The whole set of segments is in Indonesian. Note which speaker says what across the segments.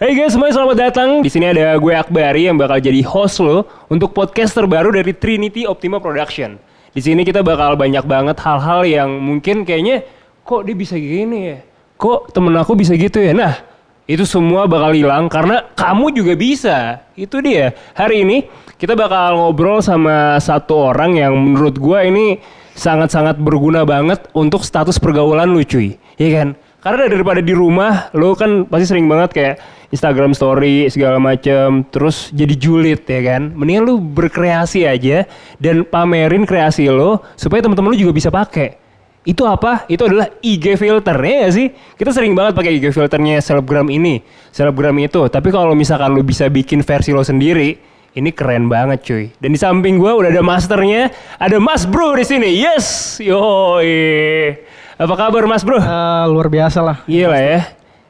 Speaker 1: Hey guys, semuanya selamat datang. Di sini ada gue Akbari yang bakal jadi host lo untuk podcast terbaru dari Trinity Optima Production. Di sini kita bakal banyak banget hal-hal yang mungkin kayaknya kok dia bisa gini ya? Kok temen aku bisa gitu ya? Nah, itu semua bakal hilang karena kamu juga bisa. Itu dia. Hari ini kita bakal ngobrol sama satu orang yang menurut gue ini sangat-sangat berguna banget untuk status pergaulan lu cuy. Iya kan? Karena daripada di rumah, lo kan pasti sering banget kayak Instagram story segala macem, terus jadi julid ya kan. Mendingan lu berkreasi aja dan pamerin kreasi lo supaya teman-teman lu juga bisa pakai. Itu apa? Itu adalah IG filter ya sih? Kita sering banget pakai IG filternya selebgram ini, selebgram itu. Tapi kalau misalkan lu bisa bikin versi lo sendiri, ini keren banget cuy. Dan di samping gua udah ada masternya, ada Mas Bro di sini. Yes, yoi. Apa kabar Mas Bro?
Speaker 2: Eh, luar biasa lah.
Speaker 1: Iya lah ya.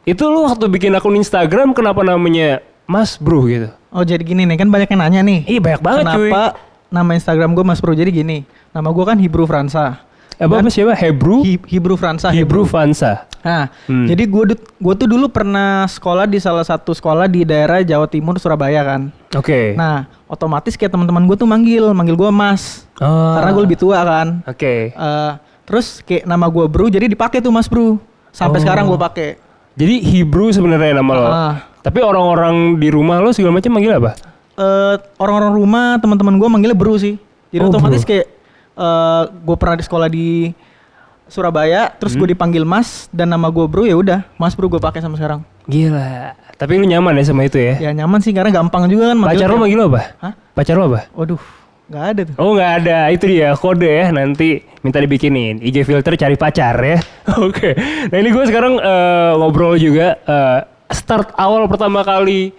Speaker 1: Itu lu waktu bikin akun Instagram kenapa namanya Mas Bro gitu?
Speaker 2: Oh jadi gini nih kan banyak yang nanya nih.
Speaker 1: Iya banyak banget
Speaker 2: Kenapa
Speaker 1: cuy.
Speaker 2: nama Instagram gue Mas Bro? Jadi gini, nama gue kan Hebrew Fransa.
Speaker 1: Apa apa siapa? Hebrew?
Speaker 2: Hi- Hebrew Fransa.
Speaker 1: Hebrew Vansa.
Speaker 2: Nah,
Speaker 1: Hmm.
Speaker 2: jadi gue gue tuh dulu pernah sekolah di salah satu sekolah di daerah Jawa Timur Surabaya kan.
Speaker 1: Oke.
Speaker 2: Nah, otomatis kayak teman-teman gue tuh manggil, manggil gue Mas.
Speaker 1: Oh.
Speaker 2: Karena gue lebih tua kan.
Speaker 1: Oke.
Speaker 2: Eh, terus kayak nama gue Bro, jadi dipakai tuh Mas Bro. Sampai
Speaker 1: Oh.
Speaker 2: sekarang gue pakai.
Speaker 1: Jadi Hebrew sebenarnya nama lo.
Speaker 2: Ah.
Speaker 1: Tapi orang-orang di rumah lo segala macam manggil apa?
Speaker 2: eh orang-orang rumah teman-teman gue manggilnya bro sih jadi
Speaker 1: Oh,
Speaker 2: otomatis
Speaker 1: bro.
Speaker 2: kayak eh gue pernah di sekolah di Surabaya terus
Speaker 1: Hmm.
Speaker 2: gue dipanggil mas dan nama gue bro ya udah mas bro gue pakai sampai sekarang
Speaker 1: Gila. Tapi lu nyaman ya sama itu ya?
Speaker 2: ya nyaman sih karena gampang juga kan
Speaker 1: Pacar lo manggil lo apa?
Speaker 2: Hah?
Speaker 1: Pacar lo apa?
Speaker 2: waduh nggak ada tuh
Speaker 1: Oh nggak ada, itu dia kode ya nanti minta dibikinin IG filter cari pacar ya. Oke, nah ini gue sekarang eh, ngobrol juga eh, start awal pertama kali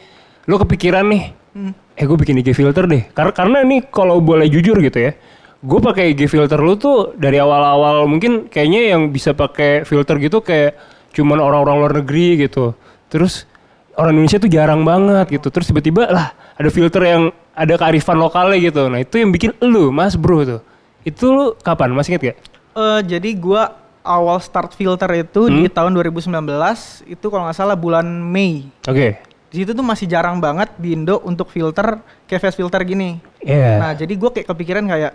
Speaker 1: lo kepikiran nih,
Speaker 2: Hmm.
Speaker 1: eh gue bikin IG filter deh. Karena karena ini kalau boleh jujur gitu ya, gue pakai IG filter lo tuh dari awal-awal mungkin kayaknya yang bisa pakai filter gitu kayak cuman orang-orang luar negeri gitu. Terus orang Indonesia tuh jarang banget gitu. Terus tiba-tiba lah ada filter yang ada kearifan lokalnya gitu. Nah itu yang bikin lu mas bro tuh. Itu lu kapan? Masih inget gak?
Speaker 2: Eh, jadi gue awal start filter itu di
Speaker 1: Hmm.
Speaker 2: tahun 2019 itu kalau nggak salah bulan Mei
Speaker 1: Oke.
Speaker 2: di situ tuh masih jarang banget di Indo untuk filter kayak face filter gini
Speaker 1: Iya.
Speaker 2: Nah, jadi gue kayak kepikiran kayak,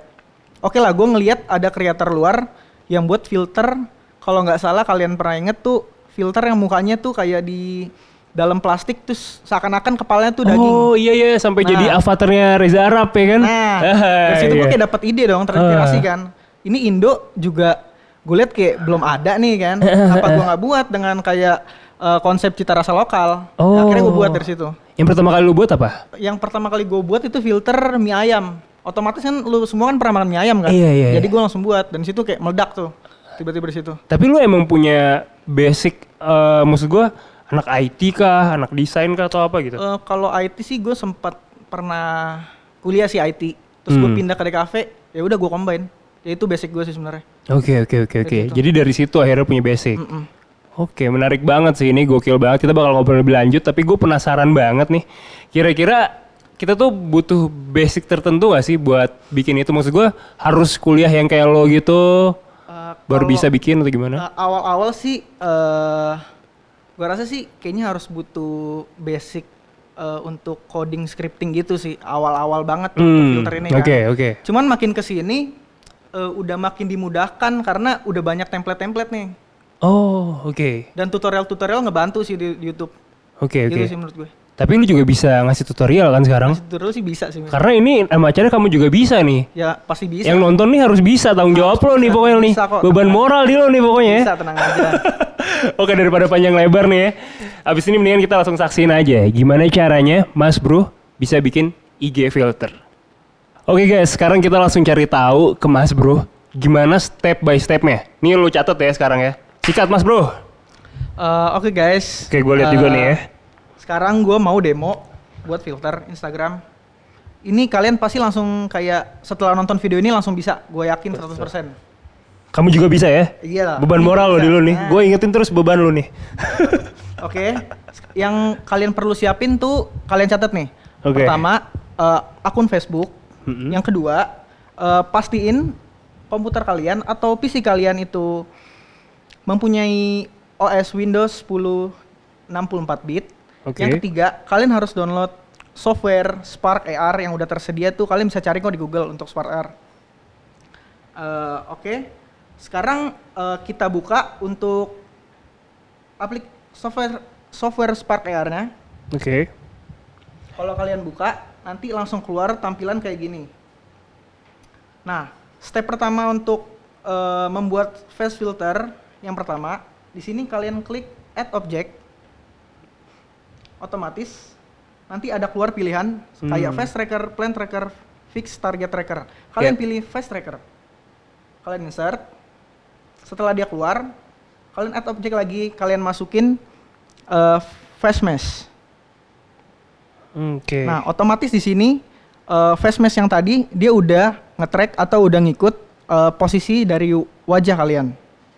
Speaker 2: oke lah, gue ngelihat ada kreator luar yang buat filter. Kalau nggak salah kalian pernah inget tuh filter yang mukanya tuh kayak di dalam plastik terus seakan-akan kepalanya tuh daging.
Speaker 1: Oh iya iya sampai
Speaker 2: Nah.
Speaker 1: jadi avatarnya Reza Arab ya kan?
Speaker 2: Nah,
Speaker 1: Ah,
Speaker 2: dari situ gue
Speaker 1: iya.
Speaker 2: kayak dapat ide dong, terinspirasi
Speaker 1: Ah.
Speaker 2: kan. Ini Indo juga gue lihat kayak belum ada nih kan. Apa gue nggak buat dengan kayak eh, konsep cita rasa lokal?
Speaker 1: Oh.
Speaker 2: Akhirnya gue buat dari situ.
Speaker 1: Yang pertama kali lu buat apa?
Speaker 2: yang pertama kali gue buat itu filter mie ayam. Otomatis kan lu semua kan pernah makan mie ayam kan?
Speaker 1: Iya, iya,
Speaker 2: Jadi
Speaker 1: iya.
Speaker 2: gue langsung buat dan situ kayak meledak tuh. Tiba-tiba di situ.
Speaker 1: Tapi lu emang punya basic, eh, maksud gua anak IT kah, anak desain kah atau apa gitu?
Speaker 2: Eh, kalau IT sih gue sempat pernah kuliah sih IT. Terus gue
Speaker 1: Hmm.
Speaker 2: pindah ke DKV, ya udah gue combine. Ya itu basic gue sih sebenarnya.
Speaker 1: Oke oke oke oke.
Speaker 2: Dari situ.
Speaker 1: Jadi dari situ akhirnya punya basic.
Speaker 2: Mm-mm.
Speaker 1: Oke, menarik banget sih ini, gokil banget. Kita bakal ngobrol lebih lanjut, tapi gue penasaran banget nih. Kira-kira kita tuh butuh basic tertentu gak sih buat bikin itu? Maksud gue harus kuliah yang kayak lo gitu,
Speaker 2: Eh,
Speaker 1: baru bisa bikin atau gimana?
Speaker 2: eh, awal-awal sih, eh gue rasa sih kayaknya harus butuh basic eh, untuk coding scripting gitu sih. Awal-awal banget untuk
Speaker 1: Hmm,
Speaker 2: filter ini kan.
Speaker 1: Oke oke.
Speaker 2: Cuman makin ke sini eh, udah makin dimudahkan karena udah banyak template-template nih.
Speaker 1: Oh oke
Speaker 2: Dan tutorial-tutorial ngebantu sih di, di YouTube.
Speaker 1: oke oke.
Speaker 2: Gitu sih menurut gue.
Speaker 1: Tapi lu juga bisa ngasih tutorial kan sekarang?
Speaker 2: Masih tutorial sih bisa sih. Mas.
Speaker 1: Karena ini nama acaranya kamu juga bisa nih.
Speaker 2: Ya pasti bisa.
Speaker 1: Yang nonton nih harus bisa tanggung jawab lo nih
Speaker 2: bisa.
Speaker 1: pokoknya nih.
Speaker 2: Bisa kok,
Speaker 1: Beban moral di lo nih pokoknya ya.
Speaker 2: Bisa tenang aja.
Speaker 1: Oke daripada panjang lebar nih ya. Abis ini mendingan kita langsung saksiin aja gimana caranya Mas Bro bisa bikin IG filter. Oke guys, sekarang kita langsung cari tahu ke Mas Bro gimana step by stepnya. Nih lu catat ya sekarang ya. Sikat Mas Bro.
Speaker 2: Eh, Oke guys.
Speaker 1: Oke, gue lihat juga
Speaker 2: Eh,
Speaker 1: nih ya.
Speaker 2: Sekarang gue mau demo buat filter Instagram. Ini kalian pasti langsung kayak setelah nonton video ini langsung bisa. Gue yakin 100%.
Speaker 1: Kamu juga bisa ya?
Speaker 2: Iya lah.
Speaker 1: Beban
Speaker 2: Ini
Speaker 1: moral lo
Speaker 2: bisa.
Speaker 1: di lu nih.
Speaker 2: Nah.
Speaker 1: Gue ingetin terus beban lu nih.
Speaker 2: Oke, yang kalian perlu siapin tuh kalian catat nih.
Speaker 1: Oke.
Speaker 2: Pertama eh, akun Facebook.
Speaker 1: Mm-mm.
Speaker 2: Yang kedua eh, pastiin komputer kalian atau PC kalian itu mempunyai OS Windows 10 64 bit.
Speaker 1: Oke.
Speaker 2: Yang ketiga, kalian harus download software Spark AR yang udah tersedia tuh. Kalian bisa cari kok di Google untuk Spark AR. Eh, Oke, sekarang eh, kita buka untuk aplik software software Spark AR-nya.
Speaker 1: Oke.
Speaker 2: Kalau kalian buka, nanti langsung keluar tampilan kayak gini. Nah, step pertama untuk eh, membuat face filter yang pertama, di sini kalian klik add object. Otomatis nanti ada keluar pilihan kayak
Speaker 1: Hmm.
Speaker 2: face tracker, plan tracker, fix target tracker. Kalian
Speaker 1: Ya.
Speaker 2: pilih face tracker. Kalian insert. Setelah dia keluar, kalian add object lagi, kalian masukin eh, face mesh.
Speaker 1: Oke.
Speaker 2: Nah, otomatis di sini eh, face mesh yang tadi dia udah nge-track atau udah ngikut eh, posisi dari wajah kalian.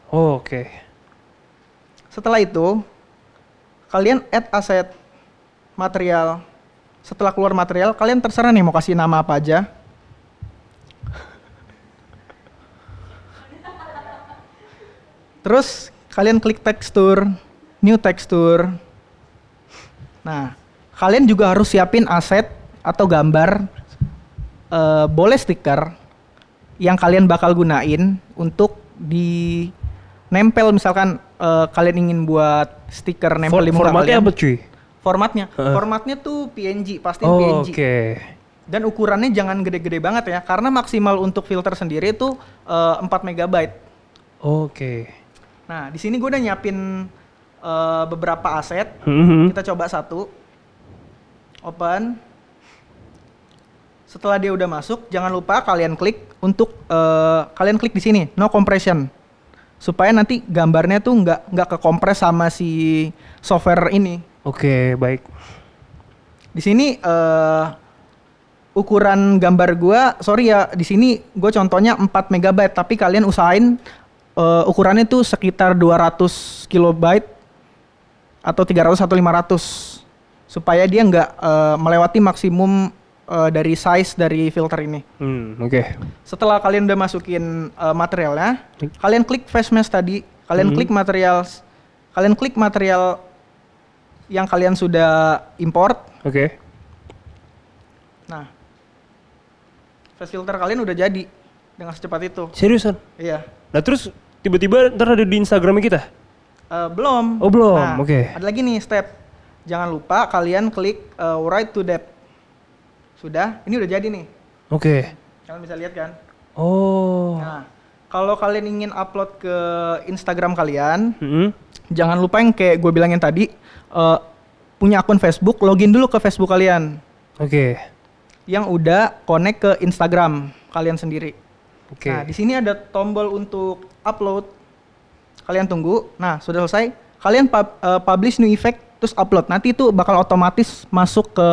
Speaker 1: Oh, Oke.
Speaker 2: Setelah itu, kalian add aset material. Setelah keluar material, kalian terserah nih mau kasih nama apa aja. Terus kalian klik tekstur, new tekstur. Nah, kalian juga harus siapin aset atau gambar eh, boleh stiker yang kalian bakal gunain untuk di nempel misalkan eh, kalian ingin buat stiker nempel
Speaker 1: For-
Speaker 2: di muka
Speaker 1: formatnya
Speaker 2: kalian.
Speaker 1: apa cuy?
Speaker 2: Formatnya,
Speaker 1: Heeh.
Speaker 2: formatnya tuh PNG, pasti
Speaker 1: Oh,
Speaker 2: PNG.
Speaker 1: Oke.
Speaker 2: Dan ukurannya jangan gede-gede banget ya, karena maksimal untuk filter sendiri itu eh, 4 megabyte.
Speaker 1: Oke.
Speaker 2: Nah, di sini gue udah nyiapin eh, beberapa aset.
Speaker 1: Mhm.
Speaker 2: Kita coba satu. Open. Setelah dia udah masuk, jangan lupa kalian klik untuk eh, kalian klik di sini, no compression. Supaya nanti gambarnya tuh nggak nggak kekompres sama si software ini.
Speaker 1: Oke, baik.
Speaker 2: Di sini eh ukuran gambar gua, sorry ya, di sini gue contohnya 4 megabyte, tapi kalian usahain eh, ukurannya tuh sekitar 200 kilobyte atau 300 atau 500 supaya dia nggak eh, melewati maksimum eh, dari size dari filter ini.
Speaker 1: Hmm, oke.
Speaker 2: Setelah kalian udah masukin eh, materialnya, kalian klik face mesh tadi, kalian
Speaker 1: Hmm.
Speaker 2: klik material, kalian klik material yang kalian sudah import.
Speaker 1: Oke.
Speaker 2: Nah, face filter kalian udah jadi dengan secepat itu.
Speaker 1: Seriusan?
Speaker 2: Iya.
Speaker 1: Nah, terus tiba-tiba ntar ada di Instagramnya kita?
Speaker 2: Eh, belum.
Speaker 1: Oh, belum.
Speaker 2: Nah,
Speaker 1: Oke.
Speaker 2: Ada lagi nih step. Jangan lupa kalian klik eh, write to depth. Sudah, ini udah jadi nih.
Speaker 1: Oke.
Speaker 2: Kalian bisa lihat kan?
Speaker 1: Oh.
Speaker 2: Nah, kalau kalian ingin upload ke Instagram kalian,
Speaker 1: Mhm.
Speaker 2: Jangan lupa yang kayak gue bilangin tadi, eh, punya akun Facebook, login dulu ke Facebook kalian
Speaker 1: Oke.
Speaker 2: yang udah connect ke Instagram kalian sendiri.
Speaker 1: Oke.
Speaker 2: Nah, di sini ada tombol untuk upload. Kalian tunggu. Nah, sudah selesai. Kalian pub- eh, publish new effect terus upload. Nanti itu bakal otomatis masuk ke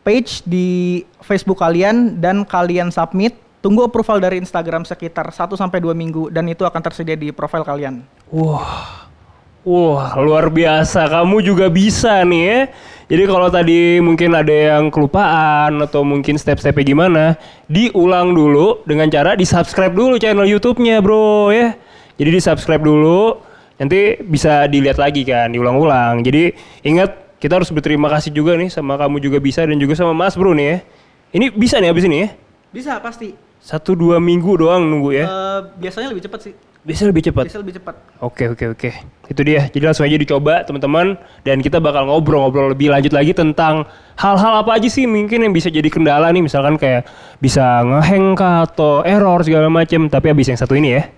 Speaker 2: page di Facebook kalian dan kalian submit. Tunggu approval dari Instagram sekitar 1 sampai 2 minggu dan itu akan tersedia di profile kalian.
Speaker 1: Wah. Wah, luar biasa. Kamu juga bisa nih ya. Jadi kalau tadi mungkin ada yang kelupaan atau mungkin step-stepnya gimana, diulang dulu dengan cara di-subscribe dulu channel YouTube-nya, Bro, ya. Jadi di-subscribe dulu, nanti bisa dilihat lagi kan, diulang-ulang. Jadi ingat kita harus berterima kasih juga nih sama kamu juga bisa dan juga sama Mas Bro nih ya. Ini bisa nih habis ini ya.
Speaker 2: Bisa pasti.
Speaker 1: Satu dua minggu doang nunggu ya.
Speaker 2: Eh, biasanya lebih cepat sih.
Speaker 1: Bisa lebih cepat.
Speaker 2: Bisa lebih cepat.
Speaker 1: Oke oke oke. Itu dia. Jadi langsung aja dicoba teman-teman dan kita bakal ngobrol-ngobrol lebih lanjut lagi tentang hal-hal apa aja sih mungkin yang bisa jadi kendala nih misalkan kayak bisa ngehang kah atau error segala macem tapi habis yang satu ini ya.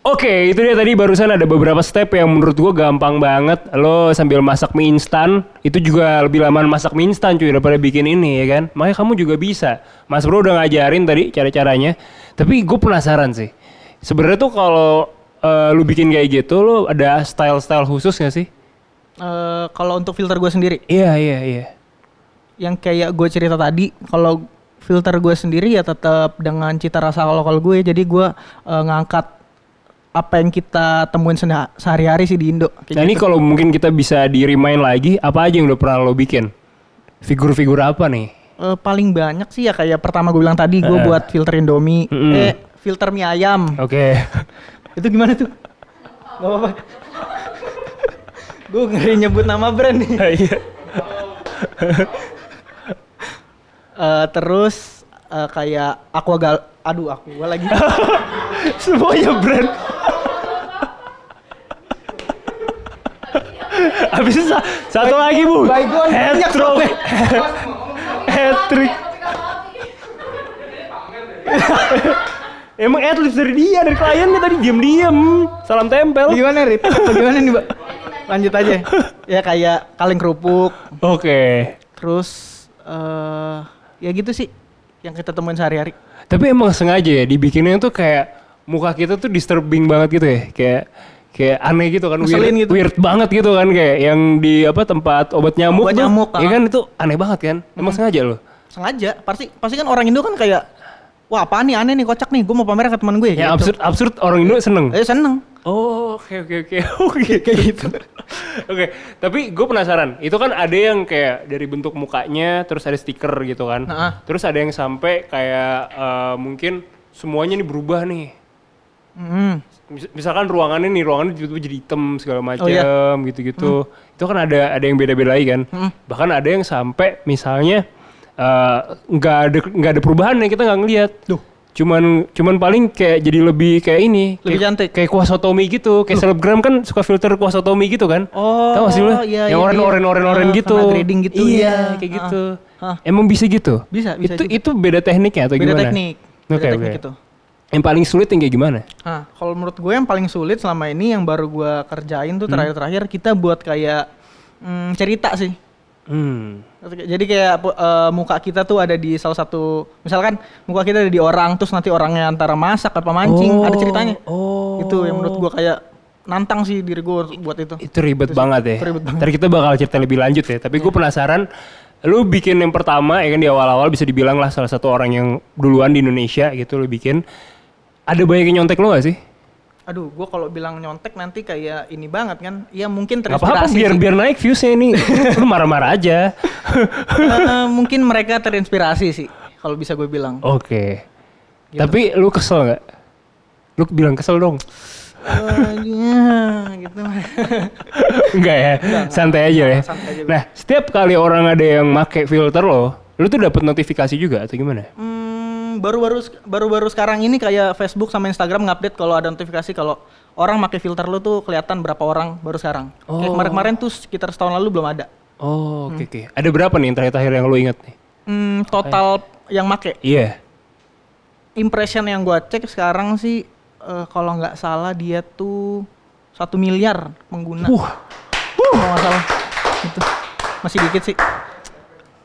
Speaker 1: Oke, itu dia tadi barusan ada beberapa step yang menurut gua gampang banget. Lo sambil masak mie instan, itu juga lebih lama masak mie instan cuy daripada bikin ini ya kan. Makanya kamu juga bisa. Mas Bro udah ngajarin tadi cara-caranya. Tapi gue penasaran sih. Sebenarnya tuh kalau eh, lu bikin kayak gitu, lo ada style-style khusus gak sih?
Speaker 2: Eh, kalau untuk filter gue sendiri,
Speaker 1: Iya, iya, iya.
Speaker 2: yang kayak gue cerita tadi kalau filter gue sendiri ya tetap dengan cita rasa lokal gue jadi gue eh, ngangkat apa yang kita temuin sehari-hari sih di Indo kayak
Speaker 1: Nah ini
Speaker 2: gitu.
Speaker 1: kalau mungkin kita bisa di remind lagi, apa aja yang udah pernah lo bikin? Figur-figur apa nih?
Speaker 2: Eh, paling banyak sih ya kayak pertama gue bilang tadi gue
Speaker 1: Eh.
Speaker 2: buat filter Indomie
Speaker 1: Mm-mm.
Speaker 2: eh filter mie ayam
Speaker 1: Oke.
Speaker 2: itu gimana tuh Gak apa-apa Gue ngeri nyebut nama brand nih.
Speaker 1: Iya.
Speaker 2: Eh, terus eh, kayak Aqua Gal, aduh Aqua lagi.
Speaker 1: Semuanya brand. Habis satu lagi bu.
Speaker 2: Baygon, banyak
Speaker 1: Hat-trick. Emang atlet dari dia, dari kliennya tadi diam-diam. Salam tempel.
Speaker 2: Gimana Rip? Gimana nih Mbak? Lanjut aja. Ya kayak kaleng kerupuk.
Speaker 1: Oke.
Speaker 2: Terus eh ya gitu sih yang kita temuin sehari-hari.
Speaker 1: Tapi emang sengaja ya dibikinnya tuh kayak muka kita tuh disturbing banget gitu ya. Kayak kayak aneh gitu kan weird,
Speaker 2: gitu.
Speaker 1: weird banget gitu kan kayak yang di apa tempat obat nyamuk
Speaker 2: Obat
Speaker 1: tuh,
Speaker 2: nyamuk,
Speaker 1: ya kan itu aneh banget kan? Emang sengaja loh
Speaker 2: Sengaja. Pasti pasti kan orang Indo kan kayak wah apaan nih? Aneh nih kocak nih. Gue mau pamerin ke teman gue
Speaker 1: ya
Speaker 2: gitu.
Speaker 1: absurd absurd orang Indo seneng.
Speaker 2: Eh seneng.
Speaker 1: oh oke oke oke. Oke kayak gitu. Oke tapi gue penasaran. Itu kan ada yang kayak dari bentuk mukanya terus ada stiker gitu kan.
Speaker 2: Nah.
Speaker 1: terus ada yang sampai kayak eh, mungkin semuanya nih berubah nih Mis- misalkan ruangannya nih ruangannya tiba-tiba jadi hitam segala macam
Speaker 2: Oh, iya.
Speaker 1: gitu-gitu itu kan ada ada yang beda-beda lagi kan
Speaker 2: Hmm.
Speaker 1: bahkan ada yang sampai misalnya eh, nggak ada nggak ada perubahan nih kita nggak ngelihat
Speaker 2: Duh.
Speaker 1: cuman cuman paling kayak jadi lebih kayak ini
Speaker 2: Lebih
Speaker 1: kayak,
Speaker 2: cantik.
Speaker 1: kayak kuasotomi gitu kayak selebgram kan suka filter kuasotomi gitu kan
Speaker 2: Oh,
Speaker 1: tahu sih lu
Speaker 2: iya,
Speaker 1: yang
Speaker 2: iya,
Speaker 1: oren
Speaker 2: iya.
Speaker 1: oren oren oren
Speaker 2: Ah,
Speaker 1: gitu
Speaker 2: kena grading gitu,
Speaker 1: iya
Speaker 2: iya.
Speaker 1: kayak
Speaker 2: Ah.
Speaker 1: gitu
Speaker 2: Ah.
Speaker 1: emang bisa gitu
Speaker 2: Bisa, bisa
Speaker 1: itu
Speaker 2: juga.
Speaker 1: itu beda tekniknya atau
Speaker 2: Beda
Speaker 1: gimana
Speaker 2: teknik. Beda teknik
Speaker 1: oke
Speaker 2: itu.
Speaker 1: Yang paling sulit yang kayak gimana
Speaker 2: Nah, kalau menurut gue yang paling sulit selama ini yang baru gue kerjain
Speaker 1: Hmm.
Speaker 2: tuh terakhir-terakhir kita buat kayak mm, cerita sih.
Speaker 1: hmm
Speaker 2: Jadi kayak eh, muka kita tuh ada di salah satu, misalkan muka kita ada di orang, terus nanti orangnya antara masak apa mancing, ada ceritanya.
Speaker 1: Oh.
Speaker 2: Itu yang menurut gue kayak nantang sih diri gue buat itu.
Speaker 1: Itu ribet banget ya.
Speaker 2: itu ribet banget.
Speaker 1: Ntar kita bakal cerita lebih lanjut ya. Tapi gue penasaran, lu bikin yang pertama ya kan di awal-awal bisa dibilang lah salah satu orang yang duluan di Indonesia gitu lu bikin. Ada banyak yang nyontek lu gak sih?
Speaker 2: Aduh, gue kalau bilang nyontek nanti kayak ini banget kan? Ya mungkin
Speaker 1: Gak apa-apa
Speaker 2: terinspirasi.
Speaker 1: biar
Speaker 2: sih.
Speaker 1: biar naik viewsnya ini. lu marah-marah aja.
Speaker 2: Eh, mungkin mereka terinspirasi sih, kalau bisa gue bilang.
Speaker 1: Oke.
Speaker 2: Gitu.
Speaker 1: Tapi lu kesel nggak? Lu bilang kesel dong.
Speaker 2: Eh, ya, gitu.
Speaker 1: Enggak ya, santai aja ya.
Speaker 2: santai aja.
Speaker 1: Nah, setiap kali orang ada yang make filter lo, lu tuh dapat notifikasi juga atau gimana?
Speaker 2: Hmm, baru-baru baru-baru sekarang ini kayak Facebook sama Instagram ngupdate kalau ada notifikasi kalau orang pakai filter lu tuh kelihatan berapa orang baru sekarang. Kayak
Speaker 1: Oh.
Speaker 2: kemarin-kemarin tuh sekitar setahun lalu belum ada.
Speaker 1: Oh, oke oke. Ada berapa nih yang terakhir-terakhir yang lu inget nih?
Speaker 2: Hmm, total yang make
Speaker 1: Iya.
Speaker 2: impression yang gua cek sekarang sih eh, kalau nggak salah dia tuh satu miliar pengguna.
Speaker 1: Wah,
Speaker 2: Kalau nggak salah itu masih dikit sih.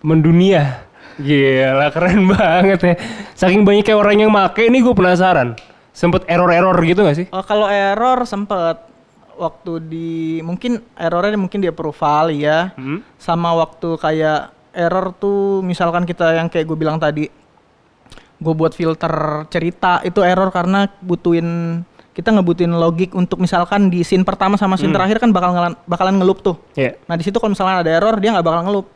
Speaker 1: mendunia. Gila, keren banget ya. Saking banyaknya orang yang make, ini gue penasaran. Sempet error-error gitu gak sih?
Speaker 2: Oh, kalau error sempet waktu di mungkin errornya mungkin di approval ya.
Speaker 1: Hmm?
Speaker 2: Sama waktu kayak error tuh misalkan kita yang kayak gue bilang tadi gue buat filter cerita itu error karena butuhin kita ngebutuhin logik untuk misalkan di scene pertama sama scene terakhir kan bakal ngelan- bakalan ngelup tuh.
Speaker 1: Iya.
Speaker 2: Nah di situ kalau misalnya ada error dia nggak bakal ngelup.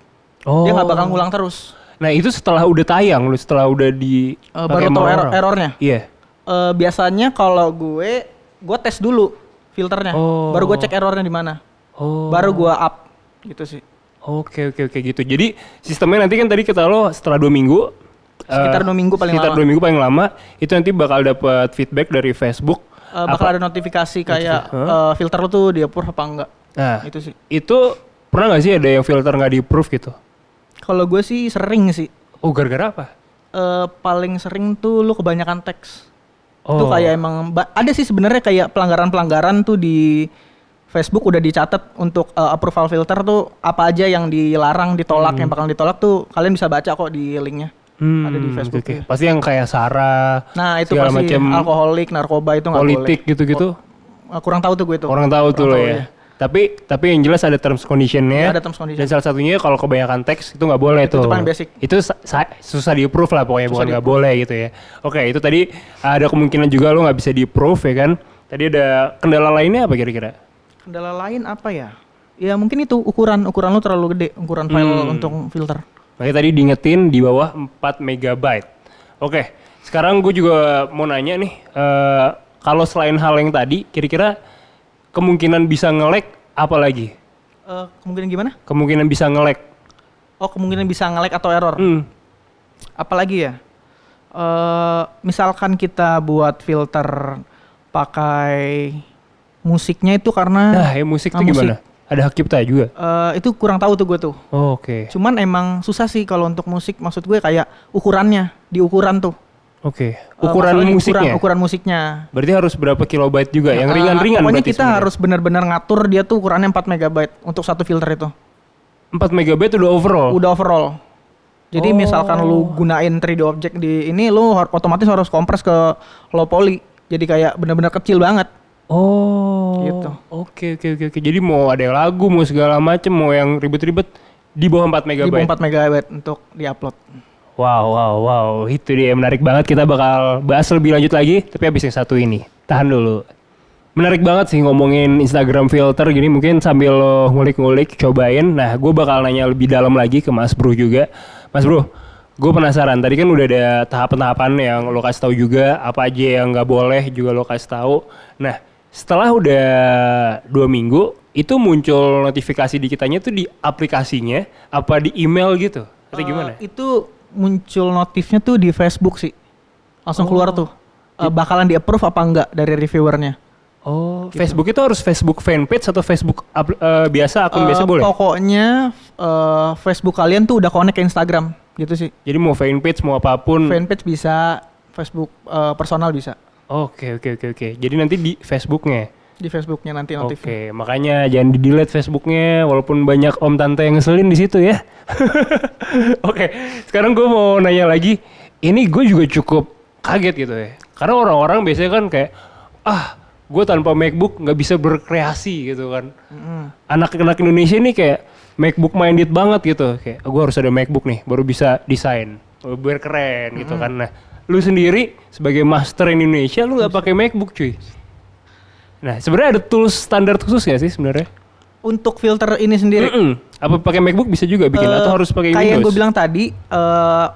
Speaker 1: Oh.
Speaker 2: Dia nggak bakal ngulang terus.
Speaker 1: Nah itu setelah udah tayang, lu setelah udah di pakai
Speaker 2: baru tahu error- errornya.
Speaker 1: Iya.
Speaker 2: Eh, biasanya kalau gue gue tes dulu filternya,
Speaker 1: Oh.
Speaker 2: baru gue cek errornya di mana.
Speaker 1: Oh.
Speaker 2: baru gua up gitu sih
Speaker 1: Oke oke oke gitu. Jadi sistemnya nanti kan tadi kata lo setelah dua minggu.
Speaker 2: Sekitar
Speaker 1: eh,
Speaker 2: dua minggu paling
Speaker 1: sekitar
Speaker 2: lama.
Speaker 1: dua minggu paling lama. Itu nanti bakal dapat feedback dari Facebook.
Speaker 2: Eh, bakal
Speaker 1: Apa-
Speaker 2: ada notifikasi kayak
Speaker 1: Hah?
Speaker 2: eh, filter lu tuh di approve apa enggak
Speaker 1: Nah
Speaker 2: itu sih
Speaker 1: itu pernah nggak sih ada yang filter nggak di approve gitu?
Speaker 2: Kalau gue sih sering sih
Speaker 1: Oh gara-gara apa?
Speaker 2: Eh, paling sering tuh lu kebanyakan teks
Speaker 1: Oh.
Speaker 2: itu kayak emang ada sih sebenarnya kayak pelanggaran-pelanggaran tuh di Facebook udah dicatat untuk eh, approval filter tuh apa aja yang dilarang ditolak yang bakal ditolak tuh kalian bisa baca kok di linknya
Speaker 1: Hmm,
Speaker 2: ada di Facebook
Speaker 1: oke.
Speaker 2: ya.
Speaker 1: Pasti yang kayak Sarah,
Speaker 2: nah itu pasti
Speaker 1: macam
Speaker 2: alkoholik narkoba itu nggak
Speaker 1: politik
Speaker 2: boleh
Speaker 1: gitu-gitu.
Speaker 2: Eh, kurang tahu tuh gue tuh
Speaker 1: Orang tahu tuh lo
Speaker 2: tahu,
Speaker 1: ya. Tapi tapi yang jelas ada terms conditionnya.
Speaker 2: Ya, ada terms condition.
Speaker 1: Dan salah satunya kalau kebanyakan teks itu nggak boleh
Speaker 2: Itu-
Speaker 1: tuh.
Speaker 2: itu paling basic.
Speaker 1: Itu sa- sa- susah di approve lah pokoknya
Speaker 2: Susah
Speaker 1: bukan nggak boleh gitu ya. Oke itu tadi ada kemungkinan juga lo nggak bisa di approve ya kan. Tadi ada kendala lainnya apa kira-kira?
Speaker 2: Kendala lain apa ya? Ya mungkin itu ukuran ukuran lu terlalu gede ukuran file
Speaker 1: Hmm.
Speaker 2: untuk filter.
Speaker 1: Makanya tadi diingetin di bawah 4 megabyte. Oke, sekarang gue juga mau nanya nih, eh, kalau selain hal yang tadi, kira-kira kemungkinan bisa nge-lag apa lagi?
Speaker 2: Eh, kemungkinan gimana?
Speaker 1: Kemungkinan bisa nge-lag.
Speaker 2: Oh kemungkinan bisa nge-lag atau error.
Speaker 1: Hmm.
Speaker 2: Apalagi ya? eh misalkan kita buat filter pakai musiknya itu karena
Speaker 1: Nah, ya musik
Speaker 2: Ah,
Speaker 1: tuh
Speaker 2: musik.
Speaker 1: gimana? Ada hak cipta juga.
Speaker 2: eh, itu kurang tahu tuh gue tuh.
Speaker 1: Oh, Oke.
Speaker 2: Cuman emang susah sih kalau untuk musik. Maksud gue kayak ukurannya di ukuran tuh.
Speaker 1: Oke.
Speaker 2: Eh,
Speaker 1: Ukuran
Speaker 2: masalahnya
Speaker 1: musiknya.
Speaker 2: Ukuran, ukuran musiknya.
Speaker 1: Berarti harus berapa kilobyte juga? Yang
Speaker 2: Eh,
Speaker 1: ringan-ringan
Speaker 2: Pokoknya
Speaker 1: berarti
Speaker 2: kita
Speaker 1: sebenarnya.
Speaker 2: harus benar-benar ngatur dia tuh ukurannya 4 megabyte untuk satu filter itu.
Speaker 1: 4 megabyte udah overall.
Speaker 2: Udah overall. Jadi
Speaker 1: Oh.
Speaker 2: misalkan lu gunain 3D object di ini lu otomatis harus kompres ke low poly. Jadi kayak benar-benar kecil banget.
Speaker 1: Oh.
Speaker 2: Gitu.
Speaker 1: Oke oke oke oke. Jadi mau ada lagu, mau segala macem, mau yang ribet-ribet di bawah 4
Speaker 2: Di
Speaker 1: megabyte.
Speaker 2: bawah 4 megabyte untuk diupload.
Speaker 1: Wow wow wow. Itu dia menarik banget. Kita bakal bahas lebih lanjut lagi. Tapi habis yang satu ini. Tahan dulu. Menarik banget sih ngomongin Instagram filter gini mungkin sambil lo ngulik-ngulik cobain. Nah gue bakal nanya lebih dalam lagi ke Mas Bro juga. Mas Bro, gue penasaran. Tadi kan udah ada tahapan-tahapan yang lo kasih tahu juga. Apa aja yang nggak boleh juga lo kasih tahu. Nah setelah udah dua minggu itu muncul notifikasi di kitanya tuh di aplikasinya apa di email gitu atau gimana?
Speaker 2: Eh, itu muncul notifnya tuh di Facebook sih. Langsung
Speaker 1: Oh.
Speaker 2: keluar tuh. Eh, bakalan di approve apa enggak dari reviewernya.
Speaker 1: Oh, Facebook itu harus Facebook fanpage atau Facebook apl- eh, biasa akun biasa
Speaker 2: Eh,
Speaker 1: boleh?
Speaker 2: Pokoknya eh, Facebook kalian tuh udah connect ke Instagram gitu sih.
Speaker 1: Jadi mau fanpage mau apa pun.
Speaker 2: Fanpage bisa, Facebook eh, personal bisa.
Speaker 1: Oke oke oke oke. Jadi nanti di Facebooknya.
Speaker 2: Di Facebooknya nanti
Speaker 1: Oke,
Speaker 2: notifnya.
Speaker 1: makanya jangan di delete Facebooknya walaupun banyak om tante yang ngeselin di situ ya. Oke, sekarang gue mau nanya lagi. Ini gue juga cukup kaget gitu ya. Karena orang-orang biasanya kan kayak ah gue tanpa MacBook nggak bisa berkreasi gitu kan. Anak-anak Indonesia ini kayak MacBook minded banget gitu kayak gue harus ada MacBook nih baru bisa desain oh, biar keren gitu kan nah lu sendiri sebagai master Indonesia lu nggak pakai MacBook cuy nah sebenarnya ada tools standar khusus gak sih sebenarnya
Speaker 2: Untuk filter ini sendiri.
Speaker 1: Mm-mm. apa pakai MacBook bisa juga bikin
Speaker 2: eh,
Speaker 1: atau harus pakai
Speaker 2: Kayak yang gue
Speaker 1: Windows
Speaker 2: bilang tadi, eh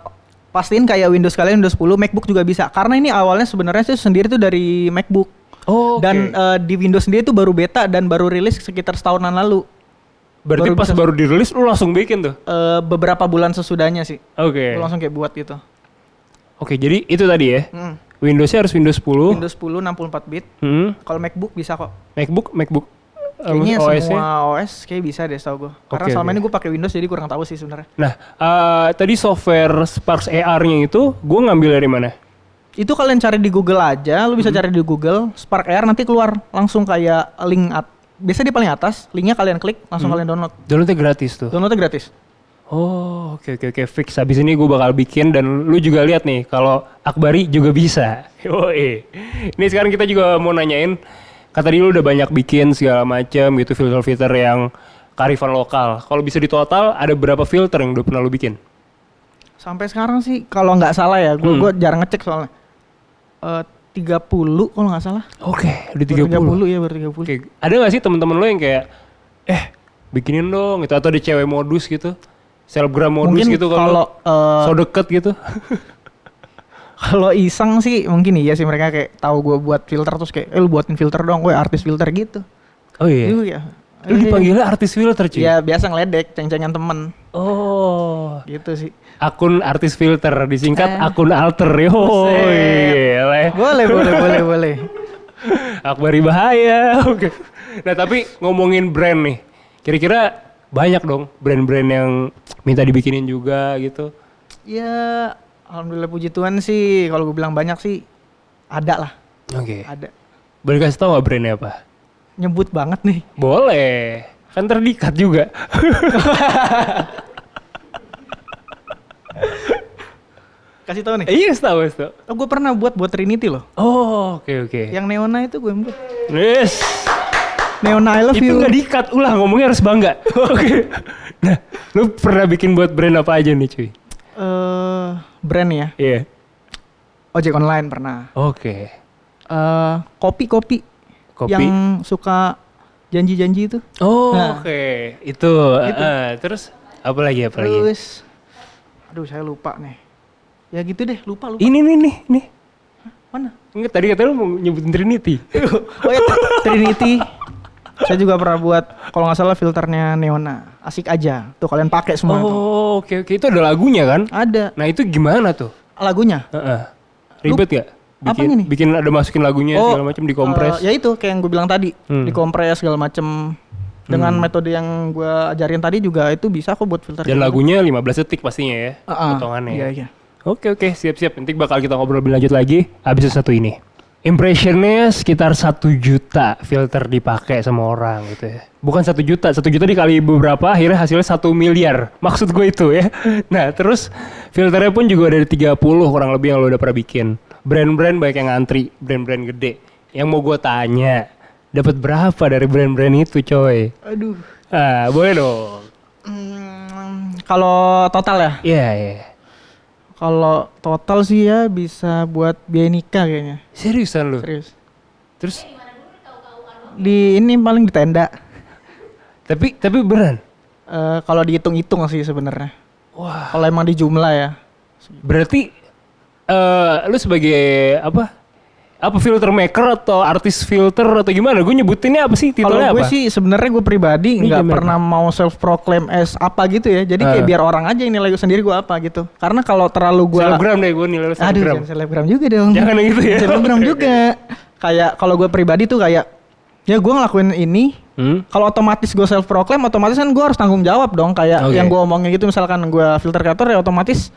Speaker 2: pastiin kayak Windows kalian Windows 10, MacBook juga bisa. Karena ini awalnya sebenarnya sih sendiri tuh dari MacBook.
Speaker 1: oh
Speaker 2: Dan eh, di Windows sendiri tuh baru beta dan baru rilis sekitar setahunan lalu.
Speaker 1: berarti
Speaker 2: baru
Speaker 1: pas
Speaker 2: bisa-
Speaker 1: baru dirilis lu langsung bikin tuh
Speaker 2: Eh, beberapa bulan sesudahnya sih.
Speaker 1: oke
Speaker 2: Gua langsung kayak buat gitu.
Speaker 1: oke jadi itu tadi ya
Speaker 2: Mm.
Speaker 1: Windowsnya harus Windows 10
Speaker 2: Windows 10 64 bit.
Speaker 1: Hmm.
Speaker 2: Kalau MacBook bisa kok.
Speaker 1: MacBook MacBook eh,
Speaker 2: Kayaknya
Speaker 1: OS-nya?
Speaker 2: semua OS kayak bisa deh tau gue. Karena
Speaker 1: Oke,
Speaker 2: selama
Speaker 1: oke.
Speaker 2: ini gue pakai Windows jadi kurang tahu sih sebenarnya.
Speaker 1: Nah, eh, tadi software Sparks AR-nya itu gue ngambil dari mana?
Speaker 2: Itu kalian cari di Google aja, lu bisa
Speaker 1: Hmm.
Speaker 2: cari di Google Spark Air nanti keluar langsung kayak link at biasa di paling atas, linknya kalian klik langsung
Speaker 1: Hmm.
Speaker 2: kalian download.
Speaker 1: Downloadnya gratis tuh.
Speaker 2: Downloadnya gratis.
Speaker 1: Oh, oke oke oke fix. Habis ini gue bakal bikin dan lu juga lihat nih kalau Akbari juga bisa. Yoi. Ini sekarang kita juga mau nanyain. Kata dia lu udah banyak bikin segala macam gitu filter-filter yang karifan lokal. Kalau bisa ditotal ada berapa filter yang udah pernah lu bikin?
Speaker 2: Sampai sekarang sih kalau nggak salah ya, gue
Speaker 1: Hmm.
Speaker 2: gua jarang ngecek soalnya. Eh 30 kalau nggak salah.
Speaker 1: Oke, udah
Speaker 2: Baru
Speaker 1: 30.
Speaker 2: 30 ya, baru 30.
Speaker 1: Oke, ada gak sih temen-temen lo yang kayak eh bikinin dong gitu atau ada cewek modus gitu, selebgram modus
Speaker 2: Mungkin
Speaker 1: gitu
Speaker 2: kalau eh,
Speaker 1: so deket gitu.
Speaker 2: kalau iseng sih mungkin iya sih mereka kayak tahu gue buat filter terus kayak eh lu buatin filter dong, gue artis filter gitu.
Speaker 1: Oh iya.
Speaker 2: Iya.
Speaker 1: Lu dipanggilnya artis filter cuy.
Speaker 2: Ya biasa ngeledek, ceng-cengan temen
Speaker 1: Oh.
Speaker 2: gitu sih.
Speaker 1: Akun artis filter disingkat
Speaker 2: Eh.
Speaker 1: akun alter yo.
Speaker 2: Boleh, boleh, boleh, boleh.
Speaker 1: Akbari bahaya. Oke. Nah, tapi ngomongin brand nih. Kira-kira banyak dong brand-brand yang minta dibikinin juga gitu.
Speaker 2: Ya, alhamdulillah puji Tuhan sih. Kalau gue bilang banyak sih, ada lah,
Speaker 1: Oke.
Speaker 2: ada.
Speaker 1: Boleh kasih tau gak brandnya apa?
Speaker 2: Nyebut banget nih.
Speaker 1: Boleh. Kan terdikat juga.
Speaker 2: Kasih tahu nih.
Speaker 1: Iya, tahu, tahu.
Speaker 2: Oh, gue pernah buat buat Trinity loh.
Speaker 1: Oh, oke oke.
Speaker 2: Yang Neona itu gue buat.
Speaker 1: Yes.
Speaker 2: Neona I love
Speaker 1: Itu
Speaker 2: you.
Speaker 1: nggak dikat ulah ngomongnya harus bangga. Oke. Nah, lu pernah bikin buat brand apa aja nih, cuy?
Speaker 2: Eh, brand ya.
Speaker 1: Iya.
Speaker 2: Ojek online pernah.
Speaker 1: Oke.
Speaker 2: Eh, kopi kopi.
Speaker 1: Kopi.
Speaker 2: Yang suka janji-janji itu.
Speaker 1: Oh,
Speaker 2: Nah.
Speaker 1: oke. Itu. eh, terus apa lagi apa lagi?
Speaker 2: Terus, aduh saya lupa nih. Ya gitu deh, lupa lupa.
Speaker 1: Ini nih nih nih.
Speaker 2: Mana?
Speaker 1: Enggak tadi kata lu mau nyebutin Trinity.
Speaker 2: Oh ya, Trinity. Saya juga pernah buat kalau nggak salah filternya Neona. Asik aja. Tuh kalian pakai semua tuh.
Speaker 1: Oh, oke oke itu ada lagunya kan?
Speaker 2: Ada
Speaker 1: Nah, itu gimana tuh?
Speaker 2: lagunya.
Speaker 1: Heeh. Ribet gak?
Speaker 2: apa
Speaker 1: Bikin,
Speaker 2: ini?
Speaker 1: bikin ada masukin lagunya segala macam dikompres.
Speaker 2: eh, ya itu kayak yang gue bilang tadi,
Speaker 1: Hmm.
Speaker 2: dikompres segala macem. Dengan metode yang gue ajarin tadi juga itu bisa kok buat filter.
Speaker 1: Dan
Speaker 2: gitu.
Speaker 1: lagunya 15 detik pastinya ya.
Speaker 2: Ah, ah.
Speaker 1: Potongannya.
Speaker 2: Iya iya.
Speaker 1: Oke oke siap-siap. Nanti bakal kita ngobrol lebih lanjut lagi habis satu ini. Impressionnya sekitar satu juta filter dipakai sama orang gitu ya. Bukan satu juta, satu juta dikali beberapa akhirnya hasilnya satu miliar. Maksud gue itu ya. Nah terus filternya pun juga dari 30 kurang lebih yang lo udah pernah bikin. Brand-brand banyak yang ngantri, brand-brand gede. Yang mau gue tanya, dapat berapa dari brand-brand itu coy?
Speaker 2: Aduh.
Speaker 1: Ah boleh dong.
Speaker 2: Hmm, kalau total ya?
Speaker 1: Iya iya.
Speaker 2: Kalau total sih ya bisa buat biaya nikah kayaknya.
Speaker 1: Seriusan lu?
Speaker 2: Serius.
Speaker 1: Terus
Speaker 2: Di ini paling di tenda.
Speaker 1: tapi tapi beneran.
Speaker 2: Eh, kalau dihitung-hitung sih sebenarnya.
Speaker 1: Wah.
Speaker 2: Kalau emang di jumlah ya.
Speaker 1: Berarti eh lu sebagai apa? Apa filter maker atau artis filter atau gimana? Gue nyebutinnya apa sih?
Speaker 2: Kalau
Speaker 1: Titelnya
Speaker 2: gue
Speaker 1: apa?
Speaker 2: sih sebenarnya gue pribadi nggak pernah mau self proclaim as apa gitu ya. Jadi kayak
Speaker 1: Ah.
Speaker 2: biar orang aja yang nilai gue sendiri gue apa gitu. Karena kalau terlalu gue
Speaker 1: Selebgram deh gue nilai lu
Speaker 2: Aduh,
Speaker 1: selebgram.
Speaker 2: jangan selebgram juga dong.
Speaker 1: Jangan gitu ya.
Speaker 2: Selebgram juga. Kayak kalau gue pribadi tuh kayak ya gue ngelakuin ini
Speaker 1: Hmm?
Speaker 2: kalau otomatis gue self proclaim otomatis kan gue harus tanggung jawab dong kayak
Speaker 1: Oke.
Speaker 2: yang gue omongin gitu misalkan gue filter kreator ya otomatis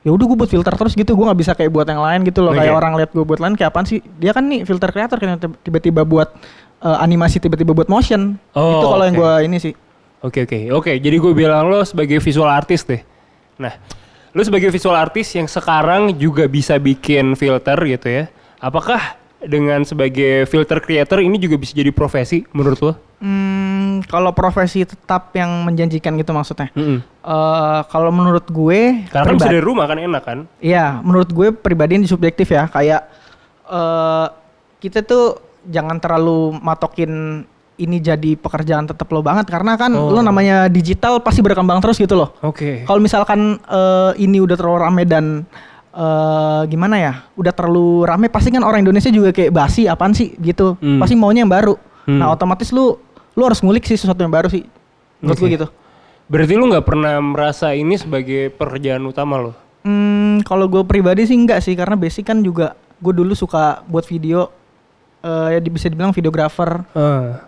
Speaker 2: ya udah gue buat filter terus gitu gue nggak bisa kayak buat yang lain gitu loh
Speaker 1: Oke.
Speaker 2: kayak orang lihat gue buat lain kayak apaan sih dia kan nih filter kreator kan tiba-tiba buat eh, animasi tiba-tiba buat motion
Speaker 1: Oh,
Speaker 2: itu kalau yang
Speaker 1: oke.
Speaker 2: gue ini sih
Speaker 1: Oke oke oke. Jadi gue bilang lo sebagai visual artist deh. Nah, lo sebagai visual artist yang sekarang juga bisa bikin filter gitu ya. Apakah dengan sebagai filter creator ini juga bisa jadi profesi menurut lo?
Speaker 2: Hmm, kalau profesi tetap yang menjanjikan gitu maksudnya
Speaker 1: Mm-mm.
Speaker 2: Eh, kalau menurut gue
Speaker 1: Karena kan bisa dari rumah kan enak kan?
Speaker 2: Iya, menurut gue pribadi ini subjektif ya. Kayak eh kita tuh jangan terlalu matokin ini jadi pekerjaan tetap lo banget karena kan
Speaker 1: Oh.
Speaker 2: lo namanya digital pasti berkembang terus gitu loh.
Speaker 1: Oke.
Speaker 2: Kalau misalkan eh, ini udah terlalu rame dan eh gimana ya, udah terlalu rame pasti kan orang Indonesia juga kayak basi apaan sih gitu.
Speaker 1: Hmm.
Speaker 2: Pasti maunya yang baru.
Speaker 1: Hmm.
Speaker 2: Nah otomatis lu lu harus ngulik sih sesuatu yang baru sih. Menurut gue
Speaker 1: Oke.
Speaker 2: gitu.
Speaker 1: Berarti lu nggak pernah merasa ini sebagai pekerjaan utama lo?
Speaker 2: Hmm, kalau gue pribadi sih enggak sih karena basic kan juga gue dulu suka buat video eh ya bisa dibilang videografer
Speaker 1: Ah.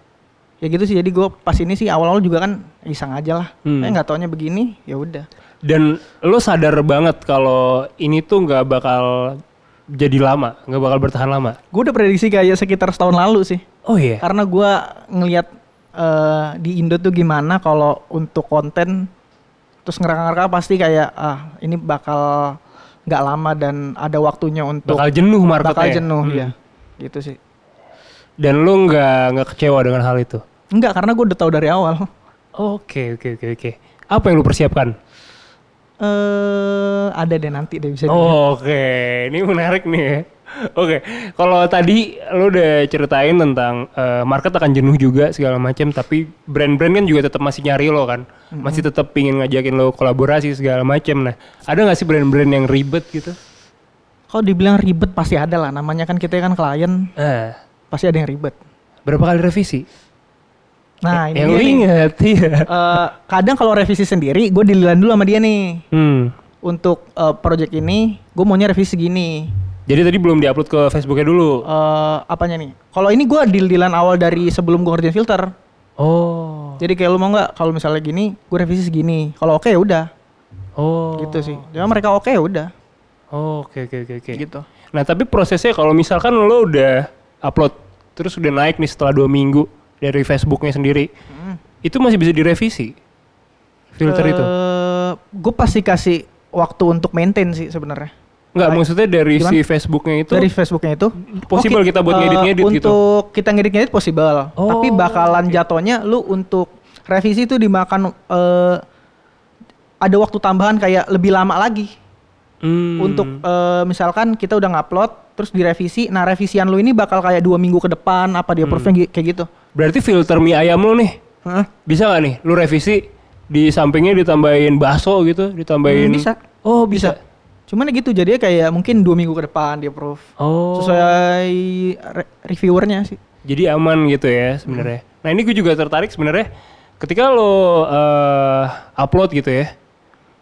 Speaker 2: ya gitu sih jadi gue pas ini sih awal-awal juga kan iseng aja lah
Speaker 1: Hmm.
Speaker 2: eh nggak taunya begini ya udah
Speaker 1: Dan lo sadar banget kalau ini tuh nggak bakal jadi lama, nggak bakal bertahan lama.
Speaker 2: gue udah prediksi kayak sekitar setahun lalu sih
Speaker 1: Oh iya.
Speaker 2: karena gue ngelihat eh di Indo tuh gimana kalau untuk konten terus ngerangka-ngerangka pasti kayak ah ini bakal nggak lama dan ada waktunya untuk
Speaker 1: Bakal jenuh marketnya.
Speaker 2: bakal jenuh
Speaker 1: Hmm.
Speaker 2: ya gitu sih
Speaker 1: Dan lo nggak nggak kecewa dengan hal itu.
Speaker 2: enggak karena gue udah tahu dari awal
Speaker 1: Oke oke oke oke. Apa yang lo persiapkan?
Speaker 2: Eh ada deh nanti deh bisa.
Speaker 1: Oh, Oke, ini menarik nih ya. Oke, kalau tadi lo udah ceritain tentang eh, market akan jenuh juga segala macam, tapi brand-brand kan juga tetap masih nyari lo kan, masih tetap pingin ngajakin lo kolaborasi segala macam. Nah, ada nggak sih brand-brand yang ribet gitu?
Speaker 2: Kalau dibilang ribet pasti ada lah. Namanya kan kita kan klien,
Speaker 1: Ah,
Speaker 2: pasti ada yang ribet.
Speaker 1: berapa kali revisi?
Speaker 2: Nah ini
Speaker 1: yang
Speaker 2: nih.
Speaker 1: inget, iya.
Speaker 2: Eh, kadang kalau revisi sendiri, gue dililan dulu sama dia nih.
Speaker 1: Hmm.
Speaker 2: Untuk eh, project ini, gue maunya revisi gini.
Speaker 1: Jadi tadi belum diupload ke Facebooknya dulu.
Speaker 2: Eh, apanya nih? Kalau ini gue deal-dealan awal dari sebelum gue ngerjain filter.
Speaker 1: Oh,
Speaker 2: Jadi kayak lu mau nggak? Kalau misalnya gini, gue revisi segini. Kalau oke ya udah,
Speaker 1: oh,
Speaker 2: gitu sih. Cuma mereka oke ya udah,
Speaker 1: Oh, Oke oke oke oke.
Speaker 2: gitu.
Speaker 1: Nah tapi prosesnya kalau misalkan lo udah upload terus udah naik nih setelah dua minggu dari Facebooknya sendiri,
Speaker 2: Hmm.
Speaker 1: itu masih bisa direvisi filter itu?
Speaker 2: Gue pasti kasih waktu untuk maintain sih sebenarnya.
Speaker 1: Enggak,
Speaker 2: baik.
Speaker 1: maksudnya dari
Speaker 2: Gimana?
Speaker 1: si Facebooknya itu
Speaker 2: dari Facebooknya itu
Speaker 1: possible
Speaker 2: Oke,
Speaker 1: kita buat
Speaker 2: eh,
Speaker 1: ngedit-ngedit gitu?
Speaker 2: Untuk kita ngedit-ngedit possible,
Speaker 1: Oh,
Speaker 2: tapi bakalan jatuhnya lu untuk revisi itu dimakan eh, ada waktu tambahan kayak lebih lama lagi
Speaker 1: Hmm.
Speaker 2: untuk eh, misalkan kita udah ngupload terus direvisi, nah revisian lu ini bakal kayak dua minggu ke depan apa dia approve
Speaker 1: Hmm.
Speaker 2: kayak gitu.
Speaker 1: Berarti filter mie ayam lo nih,
Speaker 2: Hah?
Speaker 1: bisa nggak nih? Lu revisi di sampingnya ditambahin bakso gitu, ditambahin?
Speaker 2: Hmm, bisa.
Speaker 1: Oh bisa.
Speaker 2: Cuman ya gitu jadinya kayak mungkin dua minggu ke depan dia approve
Speaker 1: Oh.
Speaker 2: sesuai re- reviewernya sih.
Speaker 1: jadi aman gitu ya sebenarnya. Nah ini gue juga tertarik sebenarnya ketika lo eh, upload gitu ya,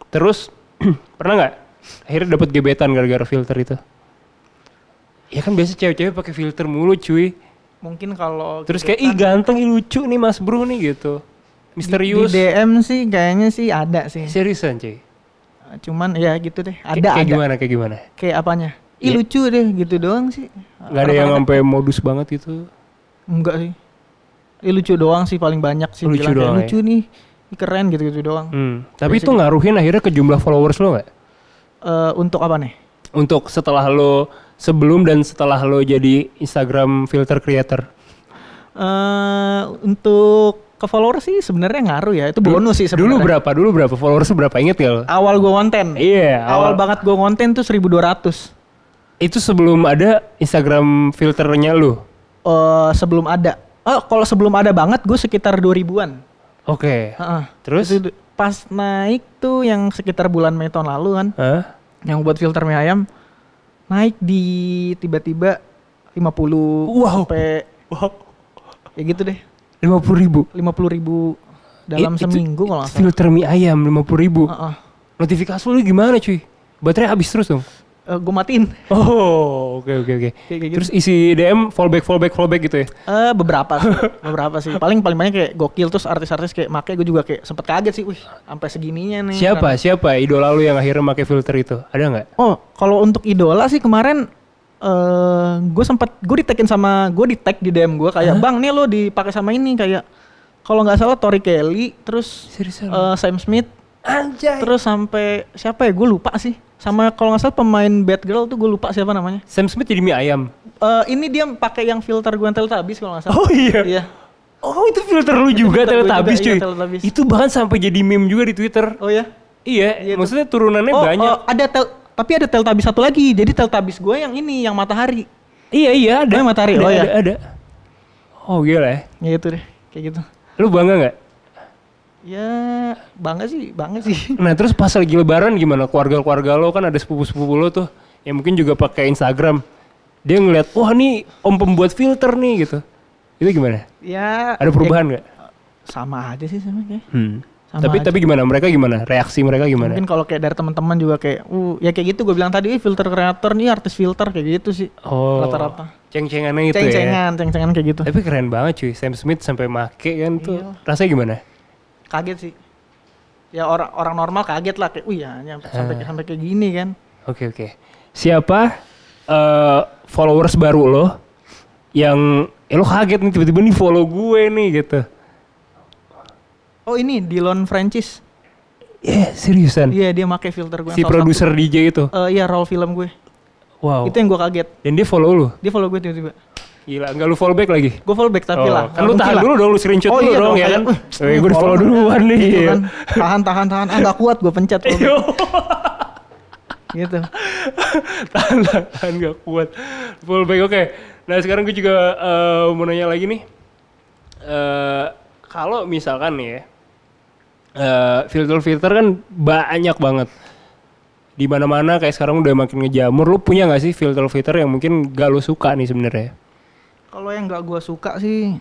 Speaker 1: terus pernah nggak akhirnya dapat gebetan gara-gara filter itu? Ya kan biasa cewek-cewek pakai filter mulu cuy.
Speaker 2: Mungkin kalau
Speaker 1: Terus kayak ih ganteng, ih lucu nih Mas Bro nih gitu. Misterius.
Speaker 2: Di, di DM sih kayaknya sih ada sih.
Speaker 1: Seriusan cuy.
Speaker 2: Cuman ya gitu deh. Ada
Speaker 1: kayak
Speaker 2: ada.
Speaker 1: gimana kayak gimana?
Speaker 2: Kayak apanya? Ih
Speaker 1: Iya.
Speaker 2: lucu deh gitu doang sih.
Speaker 1: Gak ada yang sampai modus banget gitu.
Speaker 2: Enggak sih. Ih lucu doang sih paling banyak sih
Speaker 1: Lucu
Speaker 2: bilang kayak
Speaker 1: doang ya.
Speaker 2: lucu nih. Ih, keren gitu-gitu doang.
Speaker 1: Hmm. Tapi itu ngaruhin akhirnya ke jumlah followers lo nggak?
Speaker 2: Eh, untuk apa nih?
Speaker 1: Untuk setelah lo sebelum dan setelah lo jadi Instagram filter creator.
Speaker 2: eh untuk ke follower sih sebenarnya ngaruh ya. Itu bonus sih
Speaker 1: Dulu
Speaker 2: sebenarnya.
Speaker 1: berapa? Dulu berapa followers berapa? Ingat lo?
Speaker 2: Awal gua konten.
Speaker 1: Iya,
Speaker 2: Awal
Speaker 1: awal,
Speaker 2: banget gua konten tuh 1200.
Speaker 1: itu sebelum ada Instagram filternya lu.
Speaker 2: Eh sebelum ada. Oh, kalau sebelum ada banget gue sekitar 2000-an.
Speaker 1: Oke.
Speaker 2: Heeh.
Speaker 1: Terus?
Speaker 2: Itu pas naik tuh yang sekitar bulan Mei tahun lalu kan,
Speaker 1: Hah?
Speaker 2: yang buat filter mie ayam naik di tiba-tiba 50
Speaker 1: Wow.
Speaker 2: sampai
Speaker 1: Wow.
Speaker 2: ya gitu deh.
Speaker 1: Lima puluh ribu.
Speaker 2: 50 ribu dalam
Speaker 1: It-
Speaker 2: seminggu kalau nggak salah.
Speaker 1: Filter mie ayam lima puluh ribu.
Speaker 2: Heeh.
Speaker 1: Notifikasi lu gimana cuy? Baterai habis terus dong.
Speaker 2: Eh, gue matiin.
Speaker 1: Oh, oke oke oke.
Speaker 2: Kayak gitu.
Speaker 1: Terus isi DM fallback fallback fallback gitu ya?
Speaker 2: Eh beberapa sih, beberapa sih. Paling paling banyak kayak gokil terus artis-artis kayak make gue juga kayak sempet kaget sih, wih sampai segininya nih.
Speaker 1: Siapa siapa idola lu yang akhirnya pakai filter itu? Ada nggak?
Speaker 2: Oh, kalau untuk idola sih kemarin eh gue sempat gue ditekin sama gue di tag di DM gue kayak bang nih lo dipakai sama ini kayak kalau nggak salah Tori Kelly terus eh, Sam Smith
Speaker 1: Anjay.
Speaker 2: terus sampai siapa ya gue lupa sih sama kalau nggak salah pemain Batgirl tuh gue lupa siapa namanya
Speaker 1: Sam Smith jadi mie ayam.
Speaker 2: Eh ini dia pakai yang filter gue Teletubbies kalau nggak salah
Speaker 1: Oh iya.
Speaker 2: iya
Speaker 1: Oh itu filter lu juga
Speaker 2: gua
Speaker 1: Teletubbies
Speaker 2: juga,
Speaker 1: cuy.
Speaker 2: iya, Teletubbies.
Speaker 1: Itu bahkan sampai jadi meme juga di Twitter.
Speaker 2: oh ya
Speaker 1: Iya,
Speaker 2: Iya, itu.
Speaker 1: maksudnya turunannya
Speaker 2: oh,
Speaker 1: banyak.
Speaker 2: oh, ada tel tapi ada Teletubbies satu lagi jadi Teletubbies gue yang ini yang matahari
Speaker 1: Iya iya ada.
Speaker 2: Oh, matahari.
Speaker 1: Ada,
Speaker 2: Oh, iya.
Speaker 1: ada, ada. Oh gila ya.
Speaker 2: ya itu deh kayak gitu
Speaker 1: Lu bangga nggak?
Speaker 2: Ya bangga sih, bangga sih.
Speaker 1: Nah terus pas lagi lebaran gimana? Keluarga-keluarga lo kan ada sepupu-sepupu lo tuh yang mungkin juga pakai Instagram. Dia ngeliat, wah nih om pembuat filter nih gitu. Itu gimana?
Speaker 2: Ya
Speaker 1: Ada perubahan nggak?
Speaker 2: ya, sama aja sih sama kayak.
Speaker 1: Hmm.
Speaker 2: Sama
Speaker 1: Tapi
Speaker 2: aja.
Speaker 1: tapi gimana? Mereka gimana? Reaksi mereka gimana?
Speaker 2: Mungkin kalau kayak dari teman-teman juga kayak, uh, ya kayak gitu gue bilang tadi, "Ih, filter kreator nih artis filter kayak gitu sih.
Speaker 1: oh.
Speaker 2: Rata-rata.
Speaker 1: Ceng-cengannya itu ya.
Speaker 2: Ceng-cengan, ceng-cengan kayak gitu.
Speaker 1: Tapi keren banget cuy. Sam Smith sampai make kan tuh.
Speaker 2: Iya.
Speaker 1: Rasanya gimana?
Speaker 2: Kaget sih. Ya orang orang normal kaget lah kayak, "Wih, ya nyampe- sampai
Speaker 1: Ah.
Speaker 2: sampai kayak gini kan."
Speaker 1: Oke oke. Siapa eh, followers baru lo yang eh, lo kaget nih tiba-tiba nih follow gue nih gitu?
Speaker 2: Oh, ini Dylan Francis.
Speaker 1: Eh seriusan?
Speaker 2: Iya, dia pakai filter gue.
Speaker 1: si produser DJ itu?
Speaker 2: iya, roll film gue.
Speaker 1: Wow.
Speaker 2: Itu yang gue kaget.
Speaker 1: Dan dia follow lu?
Speaker 2: Dia follow gue tiba-tiba.
Speaker 1: Gila, nggak lu follow back lagi?
Speaker 2: Gue follow back tapi
Speaker 1: Oh,
Speaker 2: lah.
Speaker 1: kan lu tahan dulu dong, lu screenshot
Speaker 2: Oh
Speaker 1: dulu
Speaker 2: iya
Speaker 1: dong, ya kan?
Speaker 2: "Wih,
Speaker 1: Eh, gue di follow
Speaker 2: follow
Speaker 1: duluan nih.
Speaker 2: Gitu
Speaker 1: iya.
Speaker 2: kan. Tahan, tahan, tahan. Ah, nggak kuat gue pencet. back. gitu.
Speaker 1: tahan, tahan, tahan, nggak kuat. Follow back, oke. Nah sekarang gue juga eh, mau nanya lagi nih. Eh, kalau misalkan nih ya, eh, filter-filter kan banyak banget. Di mana-mana kayak sekarang udah makin ngejamur. Lu punya nggak sih filter-filter yang mungkin gak lu suka nih sebenarnya?
Speaker 2: Kalau yang nggak gue suka sih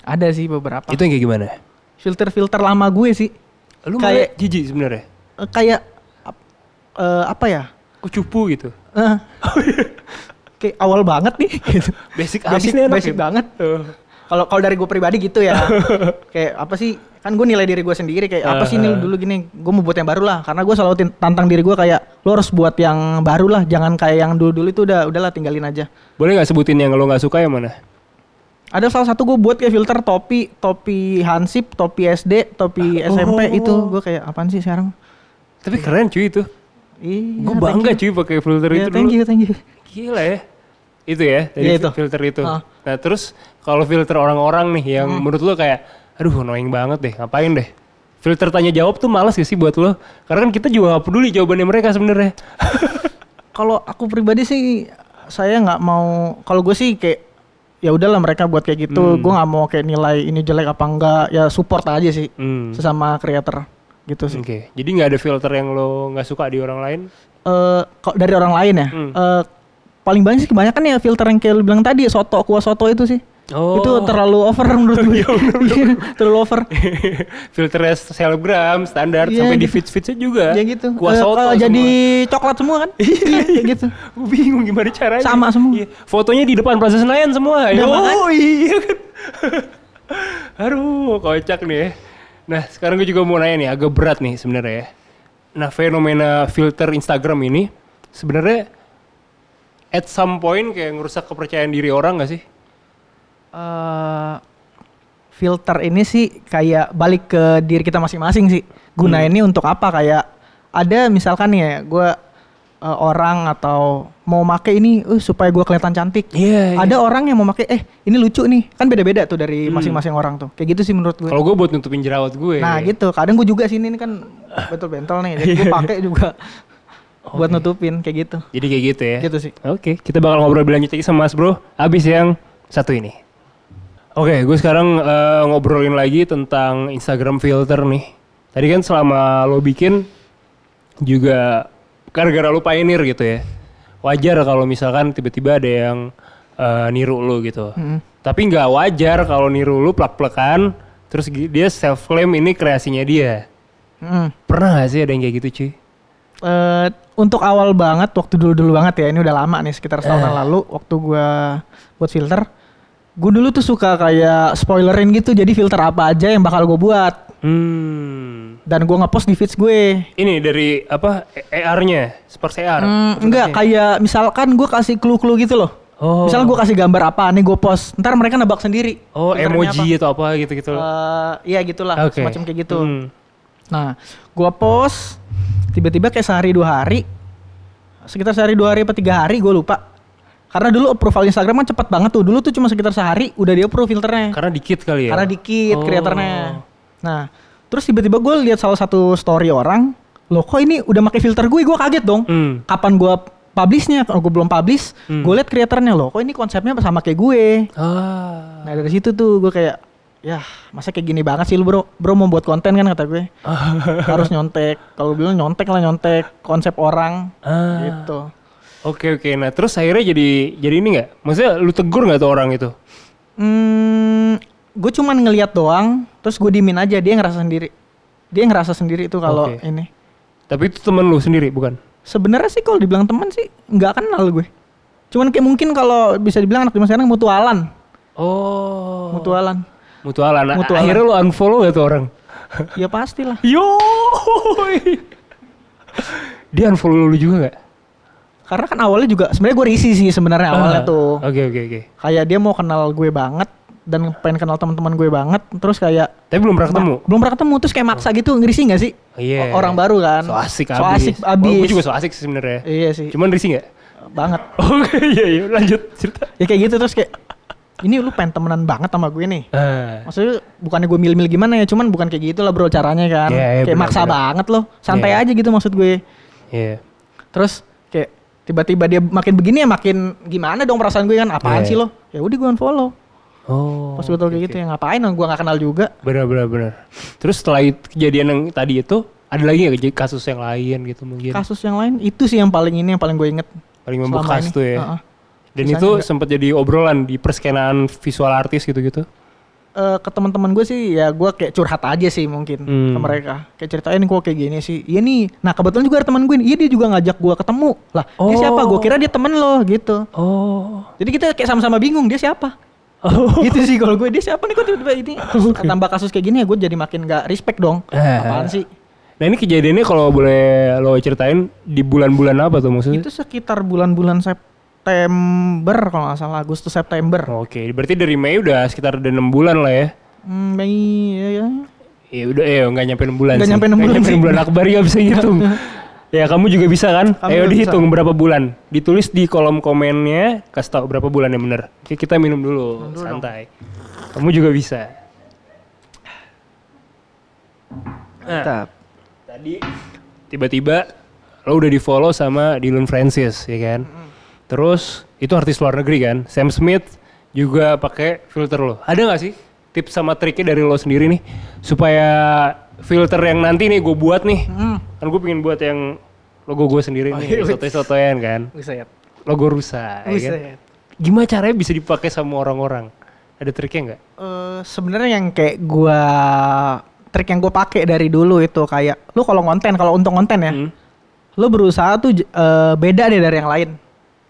Speaker 2: ada sih beberapa.
Speaker 1: Itu yang kayak gimana?
Speaker 2: Filter-filter lama gue sih.
Speaker 1: Lu
Speaker 2: Kayak-
Speaker 1: jijik sebenarnya.
Speaker 2: Eh, kayak eh, apa ya?
Speaker 1: Kok cupu gitu?
Speaker 2: Eh, kayak awal banget nih. gitu.
Speaker 1: Basic
Speaker 2: Basic, basic
Speaker 1: gitu.
Speaker 2: banget.
Speaker 1: Oh.
Speaker 2: Kalau kalau dari gue pribadi gitu ya. kayak apa sih? Kan gue nilai diri gue sendiri kayak apa sih nih
Speaker 1: Ah.
Speaker 2: dulu gini. Gue mau buat yang baru lah. Karena gue selalu tantang diri gue kayak lo harus buat yang baru lah. Jangan kayak yang dulu-dulu itu udah udahlah tinggalin aja.
Speaker 1: Boleh nggak sebutin yang lo nggak suka yang mana?
Speaker 2: Ada salah satu gue buat kayak filter topi, topi Hansip, topi SD, topi SMP
Speaker 1: Oh.
Speaker 2: itu gue kayak apaan sih sekarang?
Speaker 1: Tapi keren cuy itu.
Speaker 2: Iya,
Speaker 1: Gue bangga cuy pakai filter
Speaker 2: Iya,
Speaker 1: itu
Speaker 2: thank
Speaker 1: dulu.
Speaker 2: you, thank you.
Speaker 1: Gila ya. Itu ya, dari
Speaker 2: Iya, itu.
Speaker 1: filter itu.
Speaker 2: Ah.
Speaker 1: Nah terus kalau filter orang-orang nih yang
Speaker 2: Hmm.
Speaker 1: menurut lo kayak, aduh annoying banget deh, ngapain deh? Filter tanya jawab tuh males gak sih buat lo? Karena kan kita juga gak peduli jawabannya mereka sebenarnya.
Speaker 2: Kalau aku pribadi sih saya nggak mau. Kalau gue sih kayak ya udahlah mereka buat kayak gitu.
Speaker 1: Hmm.
Speaker 2: Gue nggak mau kayak nilai ini jelek apa enggak. Ya support aja sih
Speaker 1: Hmm.
Speaker 2: sesama creator gitu sih.
Speaker 1: Oke, jadi nggak ada filter yang lo nggak suka di orang lain?
Speaker 2: Eh kok dari orang lain ya?
Speaker 1: Hmm.
Speaker 2: eh, paling banyak sih kebanyakan ya filter yang kayak lu bilang tadi soto kuah soto itu sih.
Speaker 1: Oh.
Speaker 2: Itu terlalu over menurut gue. Iya, terlalu over.
Speaker 1: Filternya selebgram standar
Speaker 2: Iya,
Speaker 1: sampai di
Speaker 2: gitu.
Speaker 1: feed feedsnya juga.
Speaker 2: Ya gitu.
Speaker 1: Kuah
Speaker 2: Eh,
Speaker 1: soto
Speaker 2: eh, jadi coklat semua kan? Iya, kayak gitu.
Speaker 1: Gue bingung gimana caranya.
Speaker 2: Sama semua.
Speaker 1: Iya. Fotonya di depan Plaza Senayan semua.
Speaker 2: Nah,
Speaker 1: oh iya kan. Aduh, kocak nih. ya. Nah, sekarang gue juga mau nanya nih, agak berat nih sebenarnya ya. Nah, fenomena filter Instagram ini sebenarnya at some point kayak ngerusak kepercayaan diri orang gak sih?
Speaker 2: eh filter ini sih kayak balik ke diri kita masing-masing sih. Gunainnya untuk apa? Kayak ada misalkan ya, gue orang atau mau make ini uh, supaya gue kelihatan cantik.
Speaker 1: Iya,
Speaker 2: Ada orang yang mau make, eh ini lucu nih. Kan beda-beda tuh dari masing-masing orang tuh. Kayak gitu sih menurut gue.
Speaker 1: Kalau gue buat nutupin jerawat gue.
Speaker 2: Nah gitu, kadang gue juga sini ini kan betul bentol nih. Jadi gue pakai juga buat nutupin kayak gitu.
Speaker 1: Jadi kayak gitu ya.
Speaker 2: Gitu sih.
Speaker 1: Oke, kita bakal ngobrol lebih lanjut lagi sama Mas Bro. Abis yang satu ini. Oke, gue sekarang eh, ngobrolin lagi tentang Instagram filter nih. Tadi kan selama lo bikin juga gara-gara lo pioneer gitu ya. Wajar kalau misalkan tiba-tiba ada yang eh, niru lo gitu.
Speaker 2: Mm.
Speaker 1: Tapi nggak wajar kalau niru lo plak-plakan terus dia self claim ini kreasinya dia.
Speaker 2: Mm.
Speaker 1: Pernah gak sih ada yang kayak gitu cuy?
Speaker 2: Eh, untuk awal banget waktu dulu-dulu banget ya ini udah lama nih sekitar setahunan
Speaker 1: Eh.
Speaker 2: lalu waktu gua buat filter gue dulu tuh suka kayak spoilerin gitu jadi filter apa aja yang bakal gue buat
Speaker 1: Hmm.
Speaker 2: dan gua ngepost di feeds gue
Speaker 1: Ini dari apa AR-nya, Spurs AR.
Speaker 2: Hmm, enggak kayak misalkan gue kasih clue-clue gitu loh
Speaker 1: Oh.
Speaker 2: misal gue kasih gambar apa nih gue post ntar mereka nebak sendiri
Speaker 1: Oh, emoji
Speaker 2: apa.
Speaker 1: atau apa gitu-gitu.
Speaker 2: Eh, iya gitulah
Speaker 1: Oke.
Speaker 2: semacam kayak gitu
Speaker 1: Hmm.
Speaker 2: Nah, gua post tiba-tiba kayak sehari dua hari, sekitar sehari dua hari apa tiga hari gue lupa. Karena dulu approval Instagram kan cepet banget tuh. Dulu tuh cuma sekitar sehari udah dia approve filternya.
Speaker 1: Karena dikit kali ya.
Speaker 2: Karena dikit
Speaker 1: Oh.
Speaker 2: kreatornya. Nah, terus tiba-tiba gue lihat salah satu story orang, loh kok ini udah pakai filter gue, gue kaget dong.
Speaker 1: Hmm.
Speaker 2: Kapan gue publishnya? Kalau gue belum publish,
Speaker 1: Hmm.
Speaker 2: gue lihat kreatornya loh, kok ini konsepnya sama kayak gue.
Speaker 1: Ah.
Speaker 2: Nah dari situ tuh gue kayak, ya masa kayak gini banget sih lu bro, bro mau buat konten kan kata gue. harus nyontek kalau bilang nyontek lah nyontek konsep orang
Speaker 1: Ah.
Speaker 2: gitu
Speaker 1: Oke oke. Nah terus akhirnya jadi jadi ini nggak? Maksudnya lu tegur nggak tuh orang itu?
Speaker 2: hmm, gue cuman ngeliat doang terus gue dimin aja dia ngerasa sendiri dia ngerasa sendiri itu kalau
Speaker 1: Oke.
Speaker 2: ini
Speaker 1: Tapi itu temen lu sendiri bukan?
Speaker 2: sebenarnya sih kalau dibilang teman sih nggak kenal gue cuman kayak mungkin kalau bisa dibilang anak zaman sekarang mutualan
Speaker 1: Oh.
Speaker 2: mutualan
Speaker 1: Mutualan.
Speaker 2: Mutualan.
Speaker 1: Akhirnya lu unfollow gak tuh orang?
Speaker 2: ya pastilah
Speaker 1: Yo. Dia unfollow lu juga nggak?
Speaker 2: karena kan awalnya juga sebenarnya gue risih sih sebenarnya awalnya
Speaker 1: Ah.
Speaker 2: tuh
Speaker 1: Oke oke oke.
Speaker 2: kayak dia mau kenal gue banget dan pengen kenal teman-teman gue banget terus kayak
Speaker 1: Tapi belum pernah ketemu.
Speaker 2: Belum pernah ketemu terus kayak maksa gitu ngerisi gak sih
Speaker 1: Iya.
Speaker 2: O- orang baru kan
Speaker 1: So asik
Speaker 2: so
Speaker 1: abis.
Speaker 2: asik abis
Speaker 1: gue juga so asik sih sebenarnya.
Speaker 2: iya sih
Speaker 1: Cuman risih nggak?
Speaker 2: banget
Speaker 1: Oke iya iya lanjut cerita.
Speaker 2: ya kayak gitu terus kayak ini lu pengen temenan banget sama gue nih
Speaker 1: Ah.
Speaker 2: maksudnya bukannya gue milih-milih gimana ya cuman bukan kayak gitu lah bro caranya kan
Speaker 1: Iya, iya,
Speaker 2: kayak
Speaker 1: benar,
Speaker 2: maksa
Speaker 1: benar.
Speaker 2: banget loh santai
Speaker 1: Iya.
Speaker 2: aja gitu maksud gue
Speaker 1: Iya.
Speaker 2: terus kayak tiba-tiba dia makin begini ya makin gimana dong perasaan gue kan apaan
Speaker 1: Iya.
Speaker 2: sih lo ya udah gue unfollow
Speaker 1: Oh.
Speaker 2: pas gue tau kayak gitu ya ngapain gue gak kenal juga
Speaker 1: Benar benar benar. Terus setelah itu, kejadian yang tadi itu ada lagi kej- kasus yang lain gitu mungkin?
Speaker 2: kasus yang lain itu sih yang paling ini yang paling gue inget
Speaker 1: Paling membekas tuh ya.
Speaker 2: Heeh.
Speaker 1: Dan itu sempat jadi obrolan di perskenaan visual artis gitu-gitu.
Speaker 2: eh, ke teman-teman gue sih ya gue kayak curhat aja sih mungkin
Speaker 1: Hmm.
Speaker 2: ke mereka kayak ceritain kok kayak gini sih iya nih nah kebetulan juga ada teman gue iya dia juga ngajak gue ketemu lah dia
Speaker 1: Oh.
Speaker 2: siapa gue kira dia temen lo gitu
Speaker 1: Oh.
Speaker 2: jadi kita kayak sama-sama bingung dia siapa
Speaker 1: Oh.
Speaker 2: gitu sih kalau gue dia siapa nih kok tiba-tiba ini tambah kasus kayak gini ya gue jadi makin gak respect dong
Speaker 1: Eh.
Speaker 2: apaan sih
Speaker 1: Nah ini kejadiannya kalau boleh lo ceritain di bulan-bulan apa tuh maksudnya?
Speaker 2: itu sekitar bulan-bulan September kalau nggak salah Agustus September
Speaker 1: Oke, berarti dari Mei udah sekitar udah enam bulan lah ya.
Speaker 2: hmm, Mei ya, ya.
Speaker 1: Ya udah, eh nggak nyampe enam bulan
Speaker 2: Nggak nyampe enam bulan
Speaker 1: nyampe bulan akbar ya bisa hitung. ya kamu juga bisa kan?
Speaker 2: Kamu
Speaker 1: Ayo
Speaker 2: juga
Speaker 1: dihitung
Speaker 2: bisa.
Speaker 1: berapa bulan. Ditulis di kolom komennya, kasih tahu berapa bulan yang bener. Oke, kita minum dulu,
Speaker 2: Minum dulu
Speaker 1: santai. Kamu juga bisa. Nah,
Speaker 2: Mantap.
Speaker 1: tadi tiba-tiba lo udah di follow sama Dylan Francis ya kan terus itu artis luar negeri kan Sam Smith juga pakai filter lo ada nggak sih tips sama triknya dari lo sendiri nih supaya filter yang nanti nih gue buat nih
Speaker 2: Hmm.
Speaker 1: kan gue pengen buat yang logo gue sendiri
Speaker 2: Oh,
Speaker 1: nih
Speaker 2: iya.
Speaker 1: soto-sotoyan kan
Speaker 2: Buset.
Speaker 1: logo rusa ya kan? Gimana caranya bisa dipakai sama orang-orang Ada triknya nggak?
Speaker 2: Eh, sebenarnya yang kayak gua trik yang gue pakai dari dulu itu kayak lu kalau konten kalau untuk konten ya
Speaker 1: Hmm.
Speaker 2: lu berusaha tuh eh, beda deh dari yang lain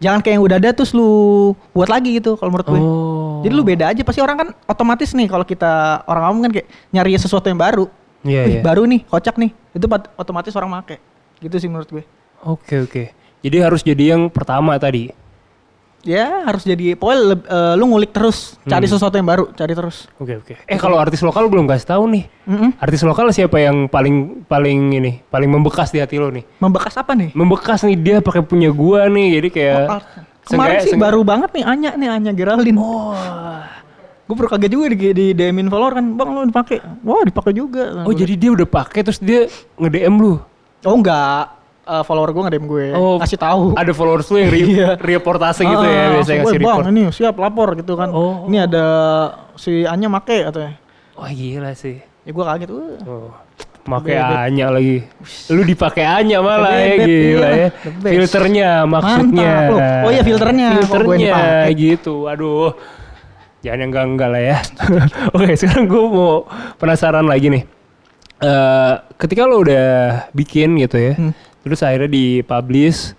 Speaker 2: jangan kayak yang udah ada terus lu buat lagi gitu kalau menurut gue
Speaker 1: Oh.
Speaker 2: jadi lu beda aja pasti orang kan otomatis nih kalau kita orang awam kan kayak nyari sesuatu yang baru
Speaker 1: Iya,
Speaker 2: Wih,
Speaker 1: iya.
Speaker 2: baru nih kocak nih itu otomatis orang make gitu sih menurut gue
Speaker 1: Oke oke. Jadi harus jadi yang pertama tadi.
Speaker 2: Ya harus jadi pokoknya leb- eh, lu ngulik terus cari
Speaker 1: Hmm.
Speaker 2: sesuatu yang baru cari terus
Speaker 1: Oke oke. Eh kalau artis lokal belum kasih tahu nih.
Speaker 2: Mm-mm.
Speaker 1: Artis lokal siapa yang paling paling ini paling membekas di hati lo nih?
Speaker 2: membekas apa nih
Speaker 1: Membekas nih dia pakai punya gua nih. Jadi kayak
Speaker 2: Oh, Kemarin sih baru banget nih Anya nih Anya Geraldine.
Speaker 1: Oh.
Speaker 2: Gue baru kaget juga di, di DM-in follower kan, bang lo dipakai. Wah dipakai juga.
Speaker 1: Oh jadi dia udah pakai terus dia nge-DM lu.
Speaker 2: Oh enggak, Eh, follower gue nggak DM gue.
Speaker 1: Oh,
Speaker 2: Kasih tahu.
Speaker 1: Ada followers lu yang re
Speaker 2: Iya.
Speaker 1: reportase gitu ya
Speaker 2: Ah,
Speaker 1: biasanya
Speaker 2: langsung,
Speaker 1: ngasih
Speaker 2: "Weh, bang
Speaker 1: report.
Speaker 2: ini siap lapor gitu kan.
Speaker 1: Oh.
Speaker 2: Ini ada si Anya make katanya.
Speaker 1: Wah gila sih.
Speaker 2: Ya gue kaget. Wah.
Speaker 1: Oh. Pakai. Anya lagi. Lu dipakai Anya malah ya gila
Speaker 2: iya.
Speaker 1: ya. Filternya maksudnya.
Speaker 2: Mantap. Oh iya, filternya.
Speaker 1: Filternya gitu. Aduh. Jangan yang enggak-enggak lah ya. Oke, sekarang gue mau penasaran lagi nih. Eh ketika lo udah bikin gitu ya,
Speaker 2: Hmm.
Speaker 1: Terus akhirnya dipublish,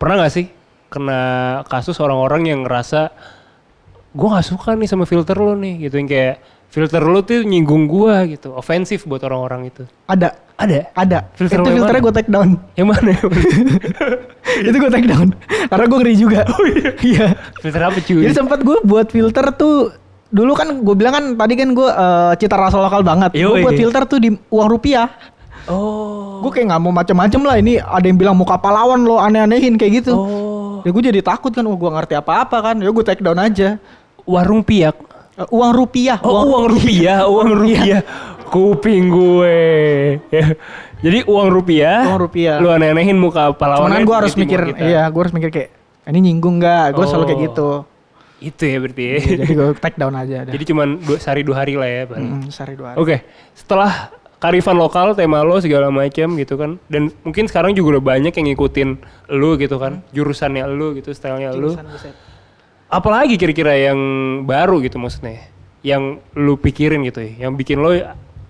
Speaker 1: pernah nggak sih kena kasus orang-orang yang ngerasa gue nggak suka nih sama filter lo nih gitu yang kayak filter lo tuh nyinggung gua gitu, ofensif buat orang-orang itu.
Speaker 2: Ada,
Speaker 1: Ada?
Speaker 2: ada.
Speaker 1: Filter
Speaker 2: itu filternya gue take down.
Speaker 1: Yang mana?
Speaker 2: itu gue take down. Karena gue ngeri juga. Oh iya.
Speaker 1: filter apa cuy?
Speaker 2: Jadi sempat gue buat filter tuh dulu kan gue bilang kan tadi kan gue eh, cita rasa lokal banget. Gue buat filter tuh di uang rupiah.
Speaker 1: Oh.
Speaker 2: Gue kayak nggak mau macem-macem lah ini ada yang bilang muka pahlawan lo aneh-anehin kayak gitu.
Speaker 1: Oh.
Speaker 2: Ya gue jadi takut kan, wah gue ngerti apa-apa kan. Ya gue take down aja.
Speaker 1: Warung piak.
Speaker 2: Eh, uang rupiah.
Speaker 1: Oh, uang rupiah, uang rupiah. Kuping gue. Ya. Jadi uang rupiah.
Speaker 2: Uang rupiah.
Speaker 1: Lu aneh-anehin muka pahlawan.
Speaker 2: Cuman gue harus mikir, iya gue harus mikir kayak ini nyinggung nggak? Gue selalu kayak
Speaker 1: Oh.
Speaker 2: gitu.
Speaker 1: Itu ya berarti. ya.
Speaker 2: jadi gue take down aja. Dah.
Speaker 1: Jadi cuman dua, sehari dua hari lah ya. paling.
Speaker 2: Mm, sehari dua hari.
Speaker 1: Oke, setelah karifan lokal, tema lo segala macam gitu kan, dan mungkin sekarang juga udah banyak yang ngikutin lu gitu kan, jurusannya lu gitu, stylenya
Speaker 2: buset.
Speaker 1: Apalagi kira-kira yang baru gitu maksudnya, yang lu pikirin gitu ya, yang bikin lo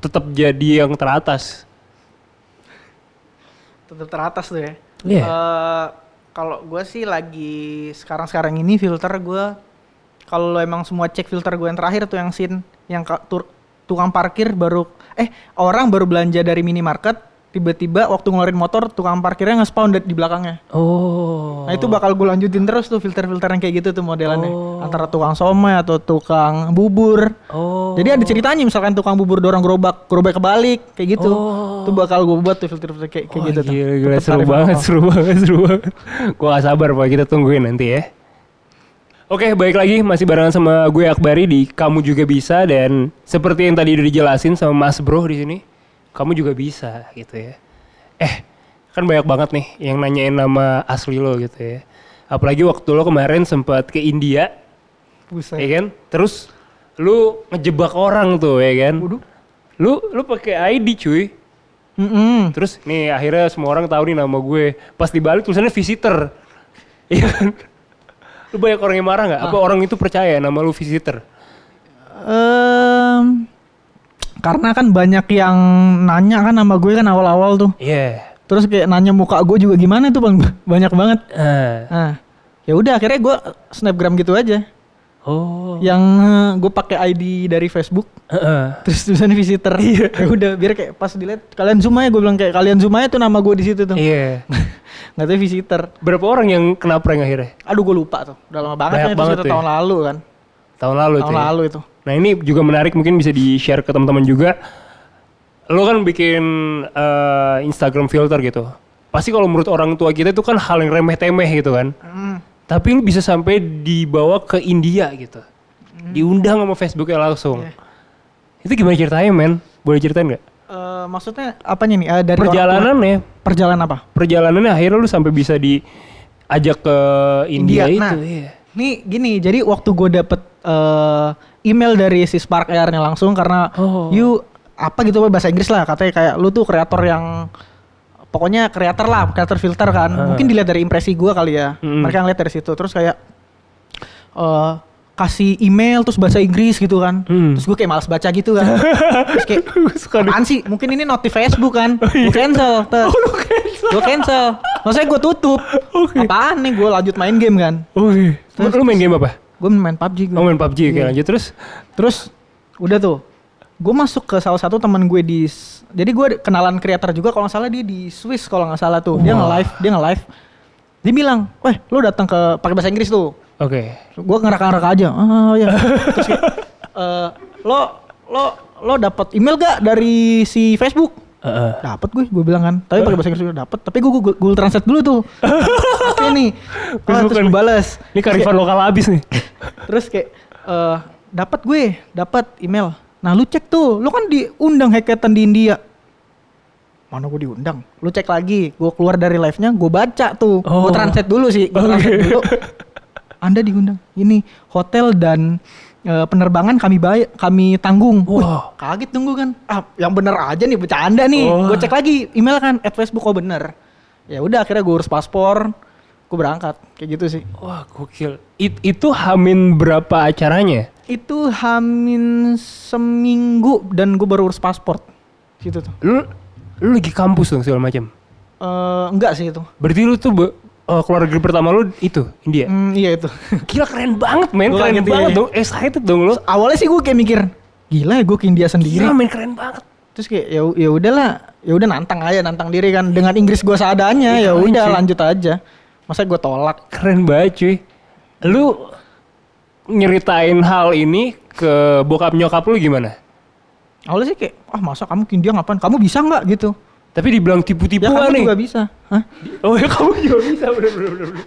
Speaker 1: tetap jadi yang teratas.
Speaker 2: tetap teratas tuh ya.
Speaker 1: Iya.
Speaker 2: Eh, kalau gue sih lagi sekarang-sekarang ini filter gue kalau lo emang semua cek filter gue yang terakhir tuh yang sin yang tur- tukang parkir baru eh orang baru belanja dari minimarket tiba-tiba waktu ngeluarin motor tukang parkirnya nge-spawn di di belakangnya.
Speaker 1: Oh.
Speaker 2: Nah itu bakal gue lanjutin terus tuh filter-filter yang kayak gitu tuh modelannya.
Speaker 1: Oh.
Speaker 2: Antara tukang somai atau tukang bubur.
Speaker 1: Oh.
Speaker 2: Jadi ada ceritanya misalkan tukang bubur dorong gerobak, gerobak kebalik kayak gitu.
Speaker 1: Oh.
Speaker 2: Tuh bakal gue buat tuh filter-filter kayak, kayak
Speaker 1: Wah,
Speaker 2: gitu tuh.
Speaker 1: Gila, gila,
Speaker 2: Tetep
Speaker 1: seru banget,
Speaker 2: lokal.
Speaker 1: seru banget, seru banget. Gua gak sabar Pak, kita tungguin nanti ya. Oke, baik lagi masih barengan sama gue Akbari di Kamu Juga Bisa dan seperti yang tadi udah dijelasin sama Mas Bro di sini, kamu juga bisa gitu ya. Eh, kan banyak banget nih yang nanyain nama asli lo gitu ya. Apalagi waktu lo kemarin sempat ke India,
Speaker 2: Buset.
Speaker 1: ya kan? Terus lu ngejebak orang tuh ya kan?
Speaker 2: Waduh.
Speaker 1: Lu lu pakai ID cuy.
Speaker 2: Mm-mm.
Speaker 1: Terus nih akhirnya semua orang tahu nih nama gue. Pas dibalik tulisannya visitor. Iya kan? Lu banyak orang yang marah nggak? Apa orang itu percaya nama lu visitor?
Speaker 2: Em, karena kan banyak yang nanya kan nama gue kan awal-awal tuh.
Speaker 1: Iya.
Speaker 2: Terus kayak nanya muka gue juga gimana tuh bang? Banyak banget.
Speaker 1: Ah.
Speaker 2: Nah, ya udah akhirnya gue snapgram gitu aja.
Speaker 1: Oh.
Speaker 2: Yang eh, gue pakai ID dari Facebook.
Speaker 1: Heeh.
Speaker 2: Terus tulisannya visitor. Iya. ya udah biar kayak pas dilihat kalian zoom aja gue bilang kayak kalian zoom aja tuh nama gue di situ tuh.
Speaker 1: Iya.
Speaker 2: Nggak tahu visitor.
Speaker 1: Berapa orang yang kena prank akhirnya?
Speaker 2: Aduh gue lupa tuh. Udah lama banget
Speaker 1: Banyak
Speaker 2: kan itu
Speaker 1: banget tuh ya.
Speaker 2: tahun lalu kan.
Speaker 1: Tahun lalu
Speaker 2: tahun
Speaker 1: tuh. ya?
Speaker 2: lalu itu.
Speaker 1: Nah ini juga menarik mungkin bisa di share ke teman-teman juga. Lo kan bikin eh, Instagram filter gitu. Pasti kalau menurut orang tua kita itu kan hal yang remeh-temeh gitu kan.
Speaker 2: Hmm.
Speaker 1: Tapi lu bisa sampai dibawa ke India gitu. Diundang sama Facebooknya langsung.
Speaker 2: Iya.
Speaker 1: Itu gimana ceritanya men? Boleh ceritain nggak?
Speaker 2: Eh, maksudnya apanya nih? Eh, dari orang tua?
Speaker 1: Perjalanannya,
Speaker 2: Perjalanan apa?
Speaker 1: perjalanannya akhirnya lu sampai bisa diajak ke India, itu.
Speaker 2: Nah,
Speaker 1: Iya.
Speaker 2: Nih gini, jadi waktu gue dapet eh, email dari si Spark Air-nya langsung karena
Speaker 1: Oh.
Speaker 2: you apa gitu bahasa Inggris lah katanya kayak lu tuh kreator yang pokoknya kreator lah, kreator filter kan.
Speaker 1: Ah.
Speaker 2: Mungkin dilihat dari impresi gue kali ya.
Speaker 1: Mm.
Speaker 2: Mereka ngeliat dari situ terus kayak eh kasih email terus bahasa Inggris gitu kan.
Speaker 1: Hmm.
Speaker 2: Terus gue kayak malas baca gitu kan. terus kayak apaan sih? Mungkin ini notif Facebook kan. Gue cancel. Terus. Gue cancel. Maksudnya gue tutup.
Speaker 1: Oke.
Speaker 2: Apaan nih? Gue lanjut main game kan.
Speaker 1: Oke.
Speaker 2: Terus-
Speaker 1: Lu main game apa?
Speaker 2: Gue main PUBG gue.
Speaker 1: Oh main PUBG oke
Speaker 2: Iya.
Speaker 1: lanjut terus.
Speaker 2: Terus udah tuh. Gue masuk ke salah satu teman gue di jadi gue kenalan kreator juga kalau nggak salah dia di Swiss kalau nggak salah tuh. Dia
Speaker 1: Wah.
Speaker 2: nge-live, dia nge-live. Dia bilang, "Weh, lu datang ke pakai bahasa Inggris tuh."
Speaker 1: Oke.
Speaker 2: Gue ngerak-ngerak aja. Ah ya. Terus kayak, "Eh, lo lo lo dapat email gak dari si Facebook?
Speaker 1: Heeh.
Speaker 2: Dapat gue, gue bilang kan. Tapi pakai bahasa Inggris juga dapat. Tapi gue Google, Google Translate dulu tuh. Oke nih. Ah,
Speaker 1: Facebook
Speaker 2: terus gue balas.
Speaker 1: Ini karifan lokal habis nih.
Speaker 2: Terus kayak eh dapat gue, dapat email. Nah, lu cek tuh, lu kan diundang hackathon di India. Mana gue diundang? Lu cek lagi, gue keluar dari live-nya, gue baca tuh.
Speaker 1: Oh.
Speaker 2: Gue translate dulu sih, gue translate dulu. Anda diundang. Ini hotel dan eh, penerbangan kami bayar, kami tanggung. Wih,
Speaker 1: Wah.
Speaker 2: kaget tunggu kan. Ah, yang bener aja nih bercanda nih.
Speaker 1: Oh.
Speaker 2: Gue cek lagi email kan, at Facebook oh bener. Ya udah akhirnya gue urus paspor, gue berangkat kayak gitu sih.
Speaker 1: Wah gokil. It- itu hamin berapa acaranya?
Speaker 2: itu hamin seminggu dan gue baru urus paspor gitu tuh
Speaker 1: Lu lu lagi kampus dong segala macam.
Speaker 2: Eh enggak sih itu
Speaker 1: Berarti lu tuh be- eh, keluarga pertama lu itu India.
Speaker 2: Hmm, iya itu
Speaker 1: Gila keren banget men,
Speaker 2: Gua
Speaker 1: keren banget
Speaker 2: iya.
Speaker 1: dong. Excited dong lu.
Speaker 2: awalnya sih gue kayak mikir gila ya gue ke India sendiri
Speaker 1: Gila men keren banget.
Speaker 2: terus kayak ya ya udahlah ya udah nantang aja nantang diri kan dengan Inggris gue seadanya
Speaker 1: Iya,
Speaker 2: ya udah lanjut aja masa gue tolak
Speaker 1: Keren banget cuy. Lu nyeritain hal ini ke bokap nyokap lu gimana?
Speaker 2: awalnya sih kayak ah masa kamu ke India ngapain kamu bisa nggak gitu
Speaker 1: Tapi dibilang
Speaker 2: ya
Speaker 1: tipu-tipuan
Speaker 2: kamu
Speaker 1: nih.
Speaker 2: juga bisa Hah?
Speaker 1: Oh ya kamu juga bisa bener bener bener. bener.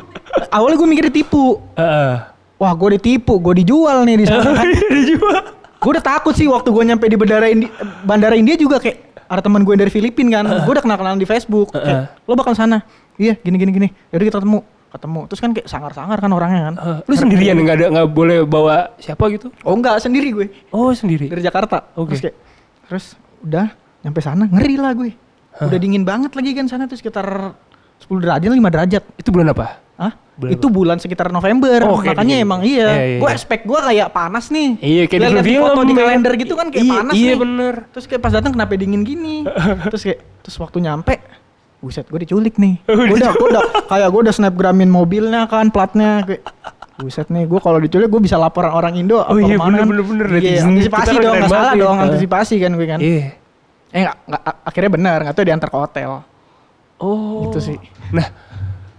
Speaker 2: awalnya gue mikir ditipu
Speaker 1: Heeh.
Speaker 2: wah gue ditipu gue dijual nih di sana kan
Speaker 1: Dijual.
Speaker 2: gue udah takut sih waktu gue nyampe di bandara Indi bandara India juga kayak ada teman gue dari Filipina kan gue udah kenal kenalan di Facebook kayak lo bakal sana iya gini gini gini yaudah kita ketemu ketemu terus kan kayak sangar sangar kan orangnya kan
Speaker 1: Eh, lu sendirian nggak ada nggak boleh bawa siapa gitu?
Speaker 2: oh enggak sendiri gue
Speaker 1: Oh sendiri.
Speaker 2: dari Jakarta
Speaker 1: Oke.
Speaker 2: terus kayak terus udah nyampe sana ngeri lah gue udah dingin banget lagi kan sana tuh sekitar 10 derajat 5 derajat
Speaker 1: Itu bulan apa?
Speaker 2: Hah?
Speaker 1: Bulan
Speaker 2: itu bulan sekitar November
Speaker 1: Oh, kayak
Speaker 2: makanya
Speaker 1: dingin.
Speaker 2: emang iya,
Speaker 1: Iya, iya,
Speaker 2: gue
Speaker 1: iya.
Speaker 2: expect gue kayak panas nih
Speaker 1: Iya kayak
Speaker 2: Lihat-lihat
Speaker 1: di
Speaker 2: foto di
Speaker 1: ya.
Speaker 2: kalender gitu kan kayak
Speaker 1: Iya,
Speaker 2: panas
Speaker 1: Iya
Speaker 2: nih.
Speaker 1: bener.
Speaker 2: Terus kayak pas datang kenapa dingin gini? terus kayak terus waktu nyampe buset gue diculik nih. gue udah gue udah kayak gue udah snapgramin mobilnya kan platnya kayak buset nih gue kalau diculik gue bisa laporan orang Indo
Speaker 1: Oh
Speaker 2: apa
Speaker 1: iya,
Speaker 2: ke mana kan.
Speaker 1: bener, bener, bener.
Speaker 2: Iya, antisipasi dong nggak salah dong
Speaker 1: nih.
Speaker 2: antisipasi kan gue kan.
Speaker 1: Iya.
Speaker 2: Eh nggak akhirnya benar nggak tuh diantar ke hotel.
Speaker 1: Oh.
Speaker 2: Gitu sih.
Speaker 1: Nah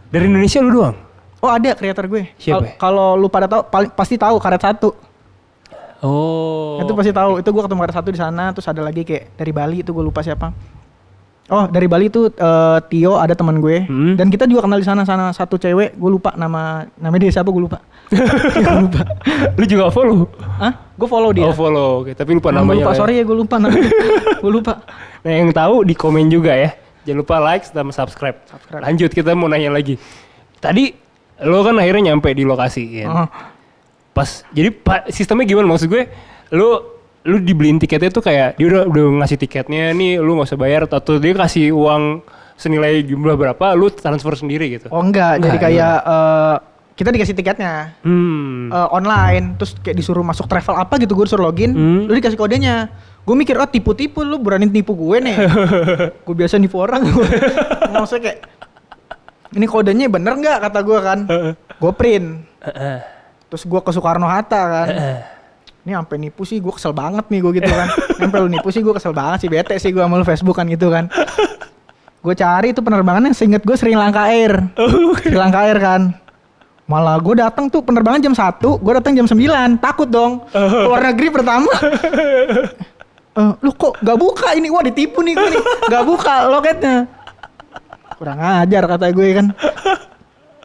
Speaker 1: dari Indonesia lu doang?
Speaker 2: Oh ada kreator gue.
Speaker 1: Siapa
Speaker 2: Kal-
Speaker 1: ya?
Speaker 2: Kalau lu pada tahu paling- pasti tahu karet satu.
Speaker 1: Oh.
Speaker 2: Itu pasti tahu. Itu gue ketemu karet satu di sana. Terus ada lagi kayak dari Bali itu gue lupa siapa. Oh dari Bali itu eh, Tio ada teman gue.
Speaker 1: Hmm.
Speaker 2: Dan kita juga kenal di sana sana satu cewek. Gue lupa nama namanya dia siapa gue lupa. Gue lupa.
Speaker 1: Lu juga follow?
Speaker 2: Hah? Gue follow dia.
Speaker 1: Oh follow. Oke. Tapi lupa
Speaker 2: Nah,
Speaker 1: namanya.
Speaker 2: lupa
Speaker 1: ya.
Speaker 2: sorry ya gue lupa namanya. gue lupa.
Speaker 1: Nah yang tahu di komen juga ya. Jangan lupa like sama subscribe.
Speaker 2: Subscribe.
Speaker 1: Lanjut kita mau nanya lagi. Tadi lo kan akhirnya nyampe di lokasi ya.
Speaker 2: Oh.
Speaker 1: Pas jadi pa- sistemnya gimana maksud gue? Lu lu dibeliin tiketnya tuh kayak dia udah udah ngasih tiketnya nih lu nggak usah bayar. Atau dia kasih uang senilai jumlah berapa lu transfer sendiri gitu.
Speaker 2: Oh enggak, jadi
Speaker 1: Enggak,
Speaker 2: kayak eh, kita dikasih tiketnya.
Speaker 1: Hmm.
Speaker 2: eh, online. Terus kayak disuruh masuk travel apa gitu gue disuruh login.
Speaker 1: Hmm.
Speaker 2: lu dikasih kodenya. Gue mikir oh tipu-tipu lu berani tipu gue nih. Gue biasa nipu orang. Maksudnya kayak ini kodenya bener nggak? kata gue kan. Gue print. Terus gue ke Soekarno Hatta kan ini sampai nipu sih gue kesel banget nih gue gitu kan. Sampai lu nipu sih gue kesel banget sih bete sih gue sama lu Facebook kan gitu kan. Gue cari itu penerbangannya seinget gue Sri Lanka Air. Sri Lanka Air kan. Malah gue datang tuh penerbangan jam 1 gue datang jam 9 takut dong. Keluar negeri pertama. Eh, lu kok gak buka ini? Wah ditipu nih gue nih. Gak buka loketnya. Kurang ajar kata gue kan.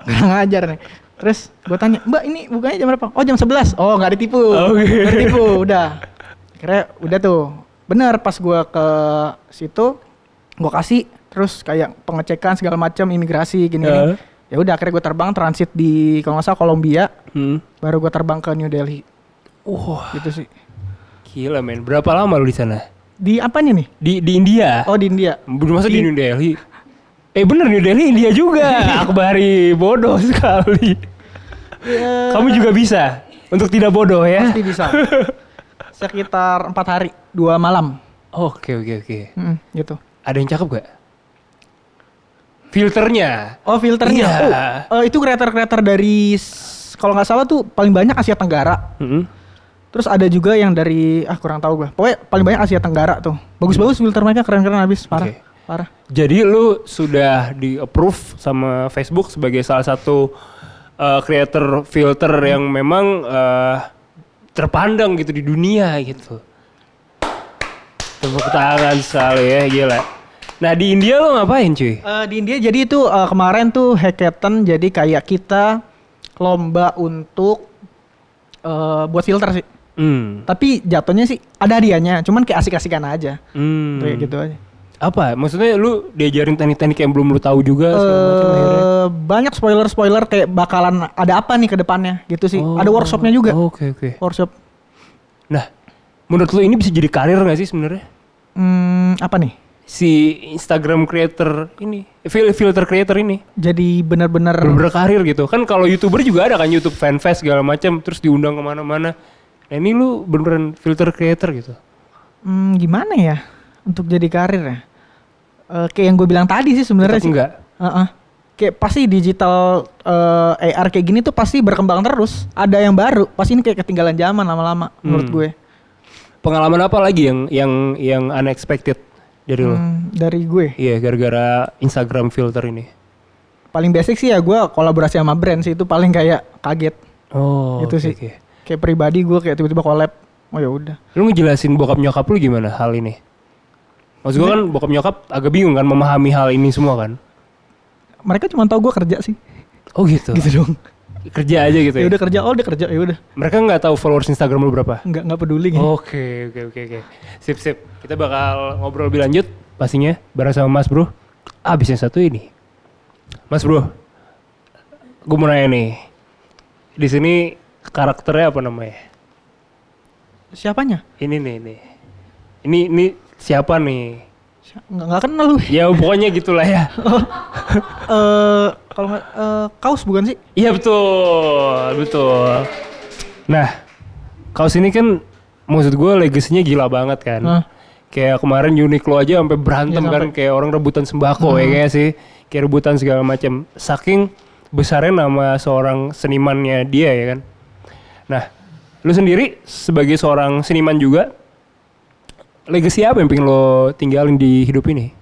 Speaker 2: Kurang ajar nih terus gue tanya mbak ini bukanya jam berapa oh jam 11 oh nggak ditipu
Speaker 1: Oke.
Speaker 2: nggak ditipu udah kira udah tuh bener pas gue ke situ gue kasih terus kayak pengecekan segala macam imigrasi gini gini
Speaker 1: Heeh.
Speaker 2: ya udah akhirnya gue terbang transit di kalau nggak salah Kolombia
Speaker 1: Hmm.
Speaker 2: baru gue terbang ke New Delhi
Speaker 1: Wah,
Speaker 2: gitu sih
Speaker 1: gila men. Berapa lama lu di sana?
Speaker 2: di apanya nih
Speaker 1: Di di India.
Speaker 2: oh di India
Speaker 1: Belum masuk di
Speaker 2: Di-
Speaker 1: New Delhi. Eh bener New Delhi India juga. Akbari bodoh sekali.
Speaker 2: Ya,
Speaker 1: Kamu juga bisa. Untuk tidak bodoh ya.
Speaker 2: Pasti bisa. Sekitar empat hari, dua malam.
Speaker 1: Oke oke oke.
Speaker 2: Hmm, gitu.
Speaker 1: Ada yang cakep gak? Filternya.
Speaker 2: Oh filternya.
Speaker 1: Iya.
Speaker 2: Oh, eh, itu kreator-kreator dari kalau nggak salah tuh paling banyak Asia Tenggara.
Speaker 1: Mm-mm.
Speaker 2: Terus ada juga yang dari ah kurang tahu gue. Pokoknya paling banyak Asia Tenggara tuh. Bagus-bagus filter mereka keren-keren habis parah.
Speaker 1: Oke.
Speaker 2: Parah.
Speaker 1: Jadi lu sudah di approve sama Facebook sebagai salah satu uh, creator filter yang memang uh, terpandang gitu di dunia gitu. Tepuk tangan sekali ya gila. Nah di India lo ngapain cuy?
Speaker 2: Eh, di India jadi itu eh, kemarin tuh hackathon jadi kayak kita lomba untuk eh, buat filter sih.
Speaker 1: Hmm.
Speaker 2: Tapi jatuhnya sih ada hadiahnya, cuman kayak asik-asikan aja.
Speaker 1: Hmm.
Speaker 2: Kayak gitu aja.
Speaker 1: Apa? Maksudnya lu diajarin teknik-teknik yang belum lu tahu juga segala macam?
Speaker 2: Eh, banyak spoiler-spoiler kayak bakalan ada apa nih ke depannya gitu sih. Ada workshopnya juga.
Speaker 1: Oh, Oke oke.
Speaker 2: Workshop.
Speaker 1: Nah, menurut lu ini bisa jadi karir gak sih sebenarnya?
Speaker 2: Hmm, apa nih?
Speaker 1: Si Instagram creator ini, fil- filter creator ini,
Speaker 2: Jadi benar-benar
Speaker 1: bener karir gitu. Kan kalau youtuber juga ada kan YouTube fanfest segala macam, terus diundang ke mana-mana. Nah ini lu beneran filter creator gitu.
Speaker 2: hmm, gimana ya untuk jadi karir ya? Eh, kayak yang gue bilang tadi sih sebenarnya sih.
Speaker 1: enggak.
Speaker 2: Heeh. Kayak pasti digital eh, AR kayak gini tuh pasti berkembang terus. Ada yang baru. Pasti ini kayak ketinggalan zaman lama-lama menurut
Speaker 1: Hmm.
Speaker 2: gue.
Speaker 1: Pengalaman apa lagi yang yang yang unexpected dari lu?
Speaker 2: Hmm, dari gue.
Speaker 1: Iya, gara-gara Instagram filter ini.
Speaker 2: Paling basic sih ya gue kolaborasi sama brand sih itu paling kayak kaget.
Speaker 1: Oh,
Speaker 2: Itu
Speaker 1: oke,
Speaker 2: sih.
Speaker 1: oke.
Speaker 2: Kayak pribadi gue kayak tiba-tiba collab. Oh ya udah.
Speaker 1: Lu ngejelasin bokap nyokap lu gimana hal ini? Maksud gua kan bokap nyokap agak bingung kan memahami hal ini semua kan?
Speaker 2: Mereka cuma tahu gue kerja sih.
Speaker 1: Oh gitu.
Speaker 2: Gitu dong.
Speaker 1: Kerja aja gitu
Speaker 2: Ya
Speaker 1: ya.
Speaker 2: udah kerja, oh udah kerja, ya udah.
Speaker 1: Mereka nggak tahu followers Instagram lu berapa?
Speaker 2: Nggak nggak peduli gitu.
Speaker 1: Oke, oke, oke, oke. Sip, sip. Kita bakal ngobrol lebih lanjut pastinya bareng sama Mas Bro. Abis yang satu ini. Mas Bro. Gue mau nanya nih. Di sini karakternya apa namanya?
Speaker 2: Siapanya?
Speaker 1: Ini nih, nih. Ini ini siapa nih?
Speaker 2: Nggak nggak kenal lu.
Speaker 1: Ya pokoknya gitulah ya.
Speaker 2: Eh kalau nggak eh, kaus bukan sih?
Speaker 1: Iya betul, betul. Nah, kaos ini kan maksud gue legasinya gila banget kan.
Speaker 2: Hah.
Speaker 1: Kayak kemarin Uniqlo aja sampai berantem
Speaker 2: Iya,
Speaker 1: kan
Speaker 2: sampai-
Speaker 1: kayak orang rebutan sembako ya kayak sih. Kayak rebutan segala macam. Saking besarnya nama seorang senimannya dia ya kan. Nah, lu sendiri sebagai seorang seniman juga legasi apa yang pengen lo tinggalin di hidup ini?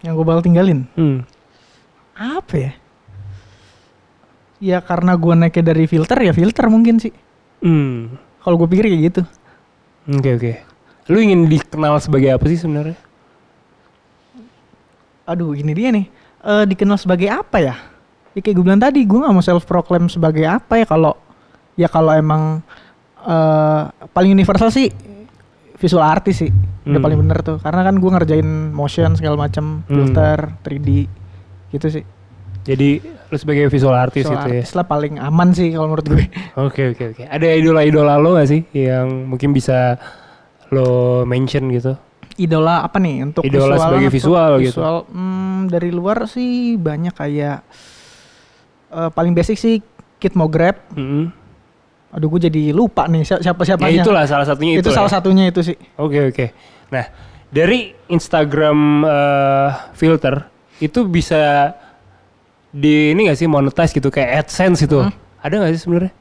Speaker 2: Yang gue bakal tinggalin.
Speaker 1: Hmm.
Speaker 2: Apa ya? Ya karena gue naiknya dari filter ya filter mungkin sih.
Speaker 1: Hmm.
Speaker 2: Kalau gue pikir kayak gitu.
Speaker 1: Oke oke. Lu ingin dikenal sebagai apa sih sebenarnya?
Speaker 2: Aduh ini dia nih. Eh dikenal sebagai apa ya? Ya kayak gue bilang tadi, gue nggak mau self proclaim sebagai apa ya kalau ya kalau emang eh paling universal sih visual artist sih. Udah
Speaker 1: Hmm.
Speaker 2: paling bener tuh. Karena kan gue ngerjain motion segala macam,
Speaker 1: Hmm.
Speaker 2: filter, 3D gitu sih.
Speaker 1: Jadi lu sebagai visual artist
Speaker 2: Visual
Speaker 1: gitu ya?
Speaker 2: artist lah paling aman sih kalau menurut gue.
Speaker 1: Oke oke oke. Ada idola-idola lo gak sih yang mungkin bisa lo mention gitu?
Speaker 2: idola apa nih untuk
Speaker 1: Idola sebagai
Speaker 2: untuk
Speaker 1: visual gitu.
Speaker 2: hmm, dari luar sih banyak kayak eh, paling basic sih Kid Mograb
Speaker 1: Mm-mm.
Speaker 2: Aduh gue jadi lupa nih siapa siapa
Speaker 1: Ya
Speaker 2: siapanya
Speaker 1: itulah salah satunya itu.
Speaker 2: itu salah
Speaker 1: ya.
Speaker 2: satunya itu sih
Speaker 1: Oke oke. Nah dari Instagram eh, filter itu bisa di ini gak sih monetize gitu kayak AdSense itu?
Speaker 2: Hmm.
Speaker 1: Ada gak sih sebenarnya?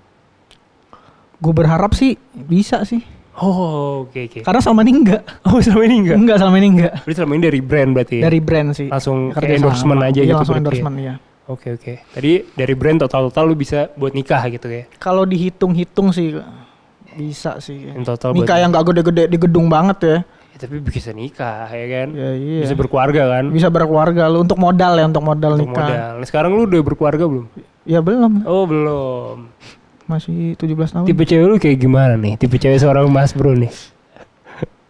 Speaker 2: gue berharap sih bisa sih
Speaker 1: Oh oke oke.
Speaker 2: karena selama ini enggak
Speaker 1: Oh selama ini enggak?
Speaker 2: enggak selama ini enggak
Speaker 1: Berarti selama ini dari brand berarti ya?
Speaker 2: dari brand sih
Speaker 1: Langsung endorsement
Speaker 2: sama.
Speaker 1: aja
Speaker 2: Iya,
Speaker 1: gitu
Speaker 2: langsung
Speaker 1: ya?
Speaker 2: endorsement ya
Speaker 1: Oke oke. Tadi dari brand total-total lu bisa buat nikah gitu ya?
Speaker 2: kalau dihitung-hitung sih bisa sih
Speaker 1: Yang total buat
Speaker 2: nikah yang gak gede-gede di gedung banget ya
Speaker 1: Ya, tapi bisa nikah ya kan?
Speaker 2: ya iya
Speaker 1: Bisa berkeluarga kan?
Speaker 2: bisa berkeluarga lu untuk modal ya untuk modal
Speaker 1: Untuk
Speaker 2: nikah
Speaker 1: modal. Nah, sekarang lu udah berkeluarga belum?
Speaker 2: ya belum
Speaker 1: Oh belum.
Speaker 2: masih 17 tahun
Speaker 1: Tipe cewek lu kayak gimana nih? Tipe cewek seorang mas bro nih?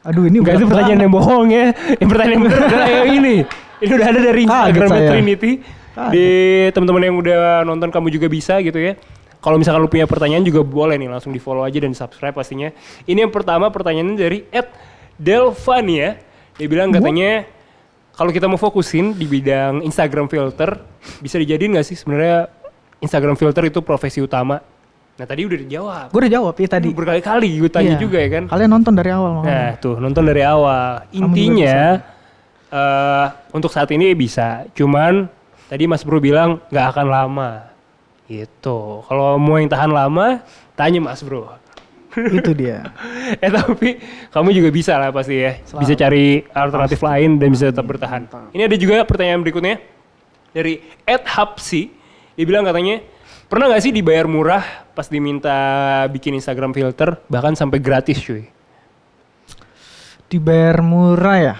Speaker 2: aduh ini
Speaker 1: Enggak itu pertanyaan yang bohong ya. Yang pertanyaan yang benar adalah yang ini. Ini udah ada dari Instagram. Trinity.
Speaker 2: Kaget.
Speaker 1: Di teman-teman yang udah nonton kamu juga bisa gitu ya. Kalau misalkan lu punya pertanyaan juga boleh nih langsung di follow aja dan subscribe pastinya. Ini yang pertama pertanyaannya dari Ed Delvania. Dia bilang katanya kalau kita mau fokusin di bidang Instagram filter bisa dijadiin nggak sih sebenarnya Instagram filter itu profesi utama? Nah tadi udah dijawab.
Speaker 2: Gue udah jawab ya tadi.
Speaker 1: Berkali-kali gue tanya
Speaker 2: Iya.
Speaker 1: juga ya kan.
Speaker 2: Kalian nonton dari awal.
Speaker 1: Nah tuh nonton dari awal. Intinya eh untuk saat ini bisa. Cuman tadi Mas Bro bilang nggak akan lama. Gitu. Kalau mau yang tahan lama, tanya Mas Bro.
Speaker 2: Itu dia.
Speaker 1: eh tapi kamu juga bisa lah pasti ya. Bisa cari alternatif lain dan bisa tetap bertahan. Ini ada juga pertanyaan berikutnya dari Ed Hapsi. Dia bilang katanya pernah nggak sih dibayar murah pas diminta bikin Instagram filter bahkan sampai gratis cuy.
Speaker 2: Dibayar murah ya.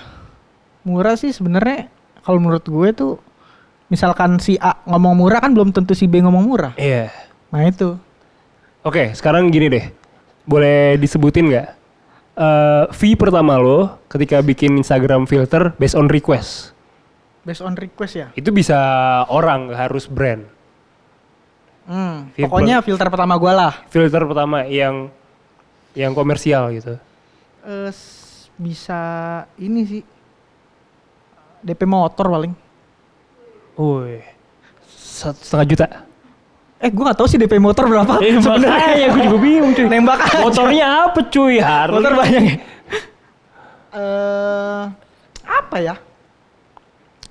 Speaker 2: Murah sih sebenarnya kalau menurut gue tuh misalkan si A ngomong murah kan belum tentu si B ngomong murah.
Speaker 1: Iya.
Speaker 2: Nah itu.
Speaker 1: Oke, sekarang gini deh. Boleh disebutin nggak? Eh, fee pertama lo ketika bikin Instagram filter based on request.
Speaker 2: Based on request ya.
Speaker 1: Itu bisa orang, harus brand.
Speaker 2: Hmm, pokoknya filter pertama gue lah.
Speaker 1: Filter pertama yang yang komersial gitu.
Speaker 2: Eh, s- bisa ini sih. DP motor paling.
Speaker 1: Woi, satu setengah juta.
Speaker 2: Eh gue gak tahu sih DP motor berapa.
Speaker 1: Eh, makanya gue juga bingung cuy.
Speaker 2: Nembak aja.
Speaker 1: Motornya apa cuy? Harley.
Speaker 2: Motor banyak ya. Eh, apa ya?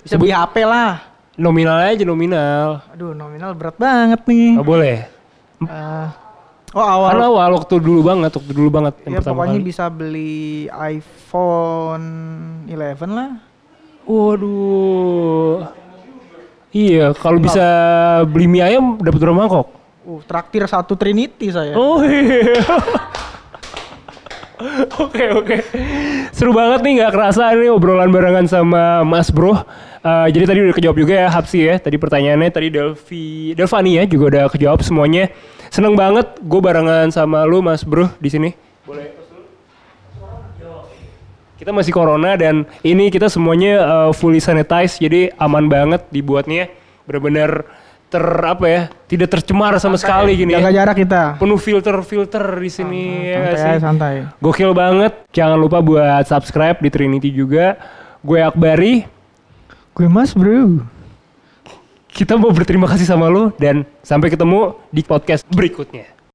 Speaker 2: Bisa
Speaker 1: Sebut-
Speaker 2: beli HP lah.
Speaker 1: Nominal aja nominal.
Speaker 2: Aduh nominal berat banget nih.
Speaker 1: Oh, boleh.
Speaker 2: Eh, oh awal.
Speaker 1: Kan awal waktu dulu banget, waktu dulu banget yang
Speaker 2: ya
Speaker 1: pertama
Speaker 2: pokoknya
Speaker 1: kali.
Speaker 2: bisa beli iPhone 11 lah.
Speaker 1: Waduh. Iya, kalau bisa beli mie ayam dapat berapa mangkok?
Speaker 2: Uh, traktir satu Trinity saya.
Speaker 1: Oh iya. Oke oke, seru banget nih nggak kerasa ini obrolan barengan sama Mas Bro. Eh, jadi tadi udah kejawab juga ya Hapsi ya. Tadi pertanyaannya tadi Delvi, Delvani ya juga udah kejawab semuanya. Seneng banget gue barengan sama lu Mas Bro di sini. Boleh kita masih corona dan ini kita semuanya uh, fully sanitize jadi aman banget dibuatnya benar-benar ter apa ya tidak tercemar sama sekali gini
Speaker 2: Jaga
Speaker 1: ya.
Speaker 2: jarak kita.
Speaker 1: penuh filter-filter di sini ya
Speaker 2: Santai aja,
Speaker 1: sih?
Speaker 2: santai.
Speaker 1: Gokil banget. Jangan lupa buat subscribe di Trinity juga. Gue Akbari.
Speaker 2: Gue mas bro.
Speaker 1: Kita mau berterima kasih sama lo dan sampai ketemu di podcast berikutnya.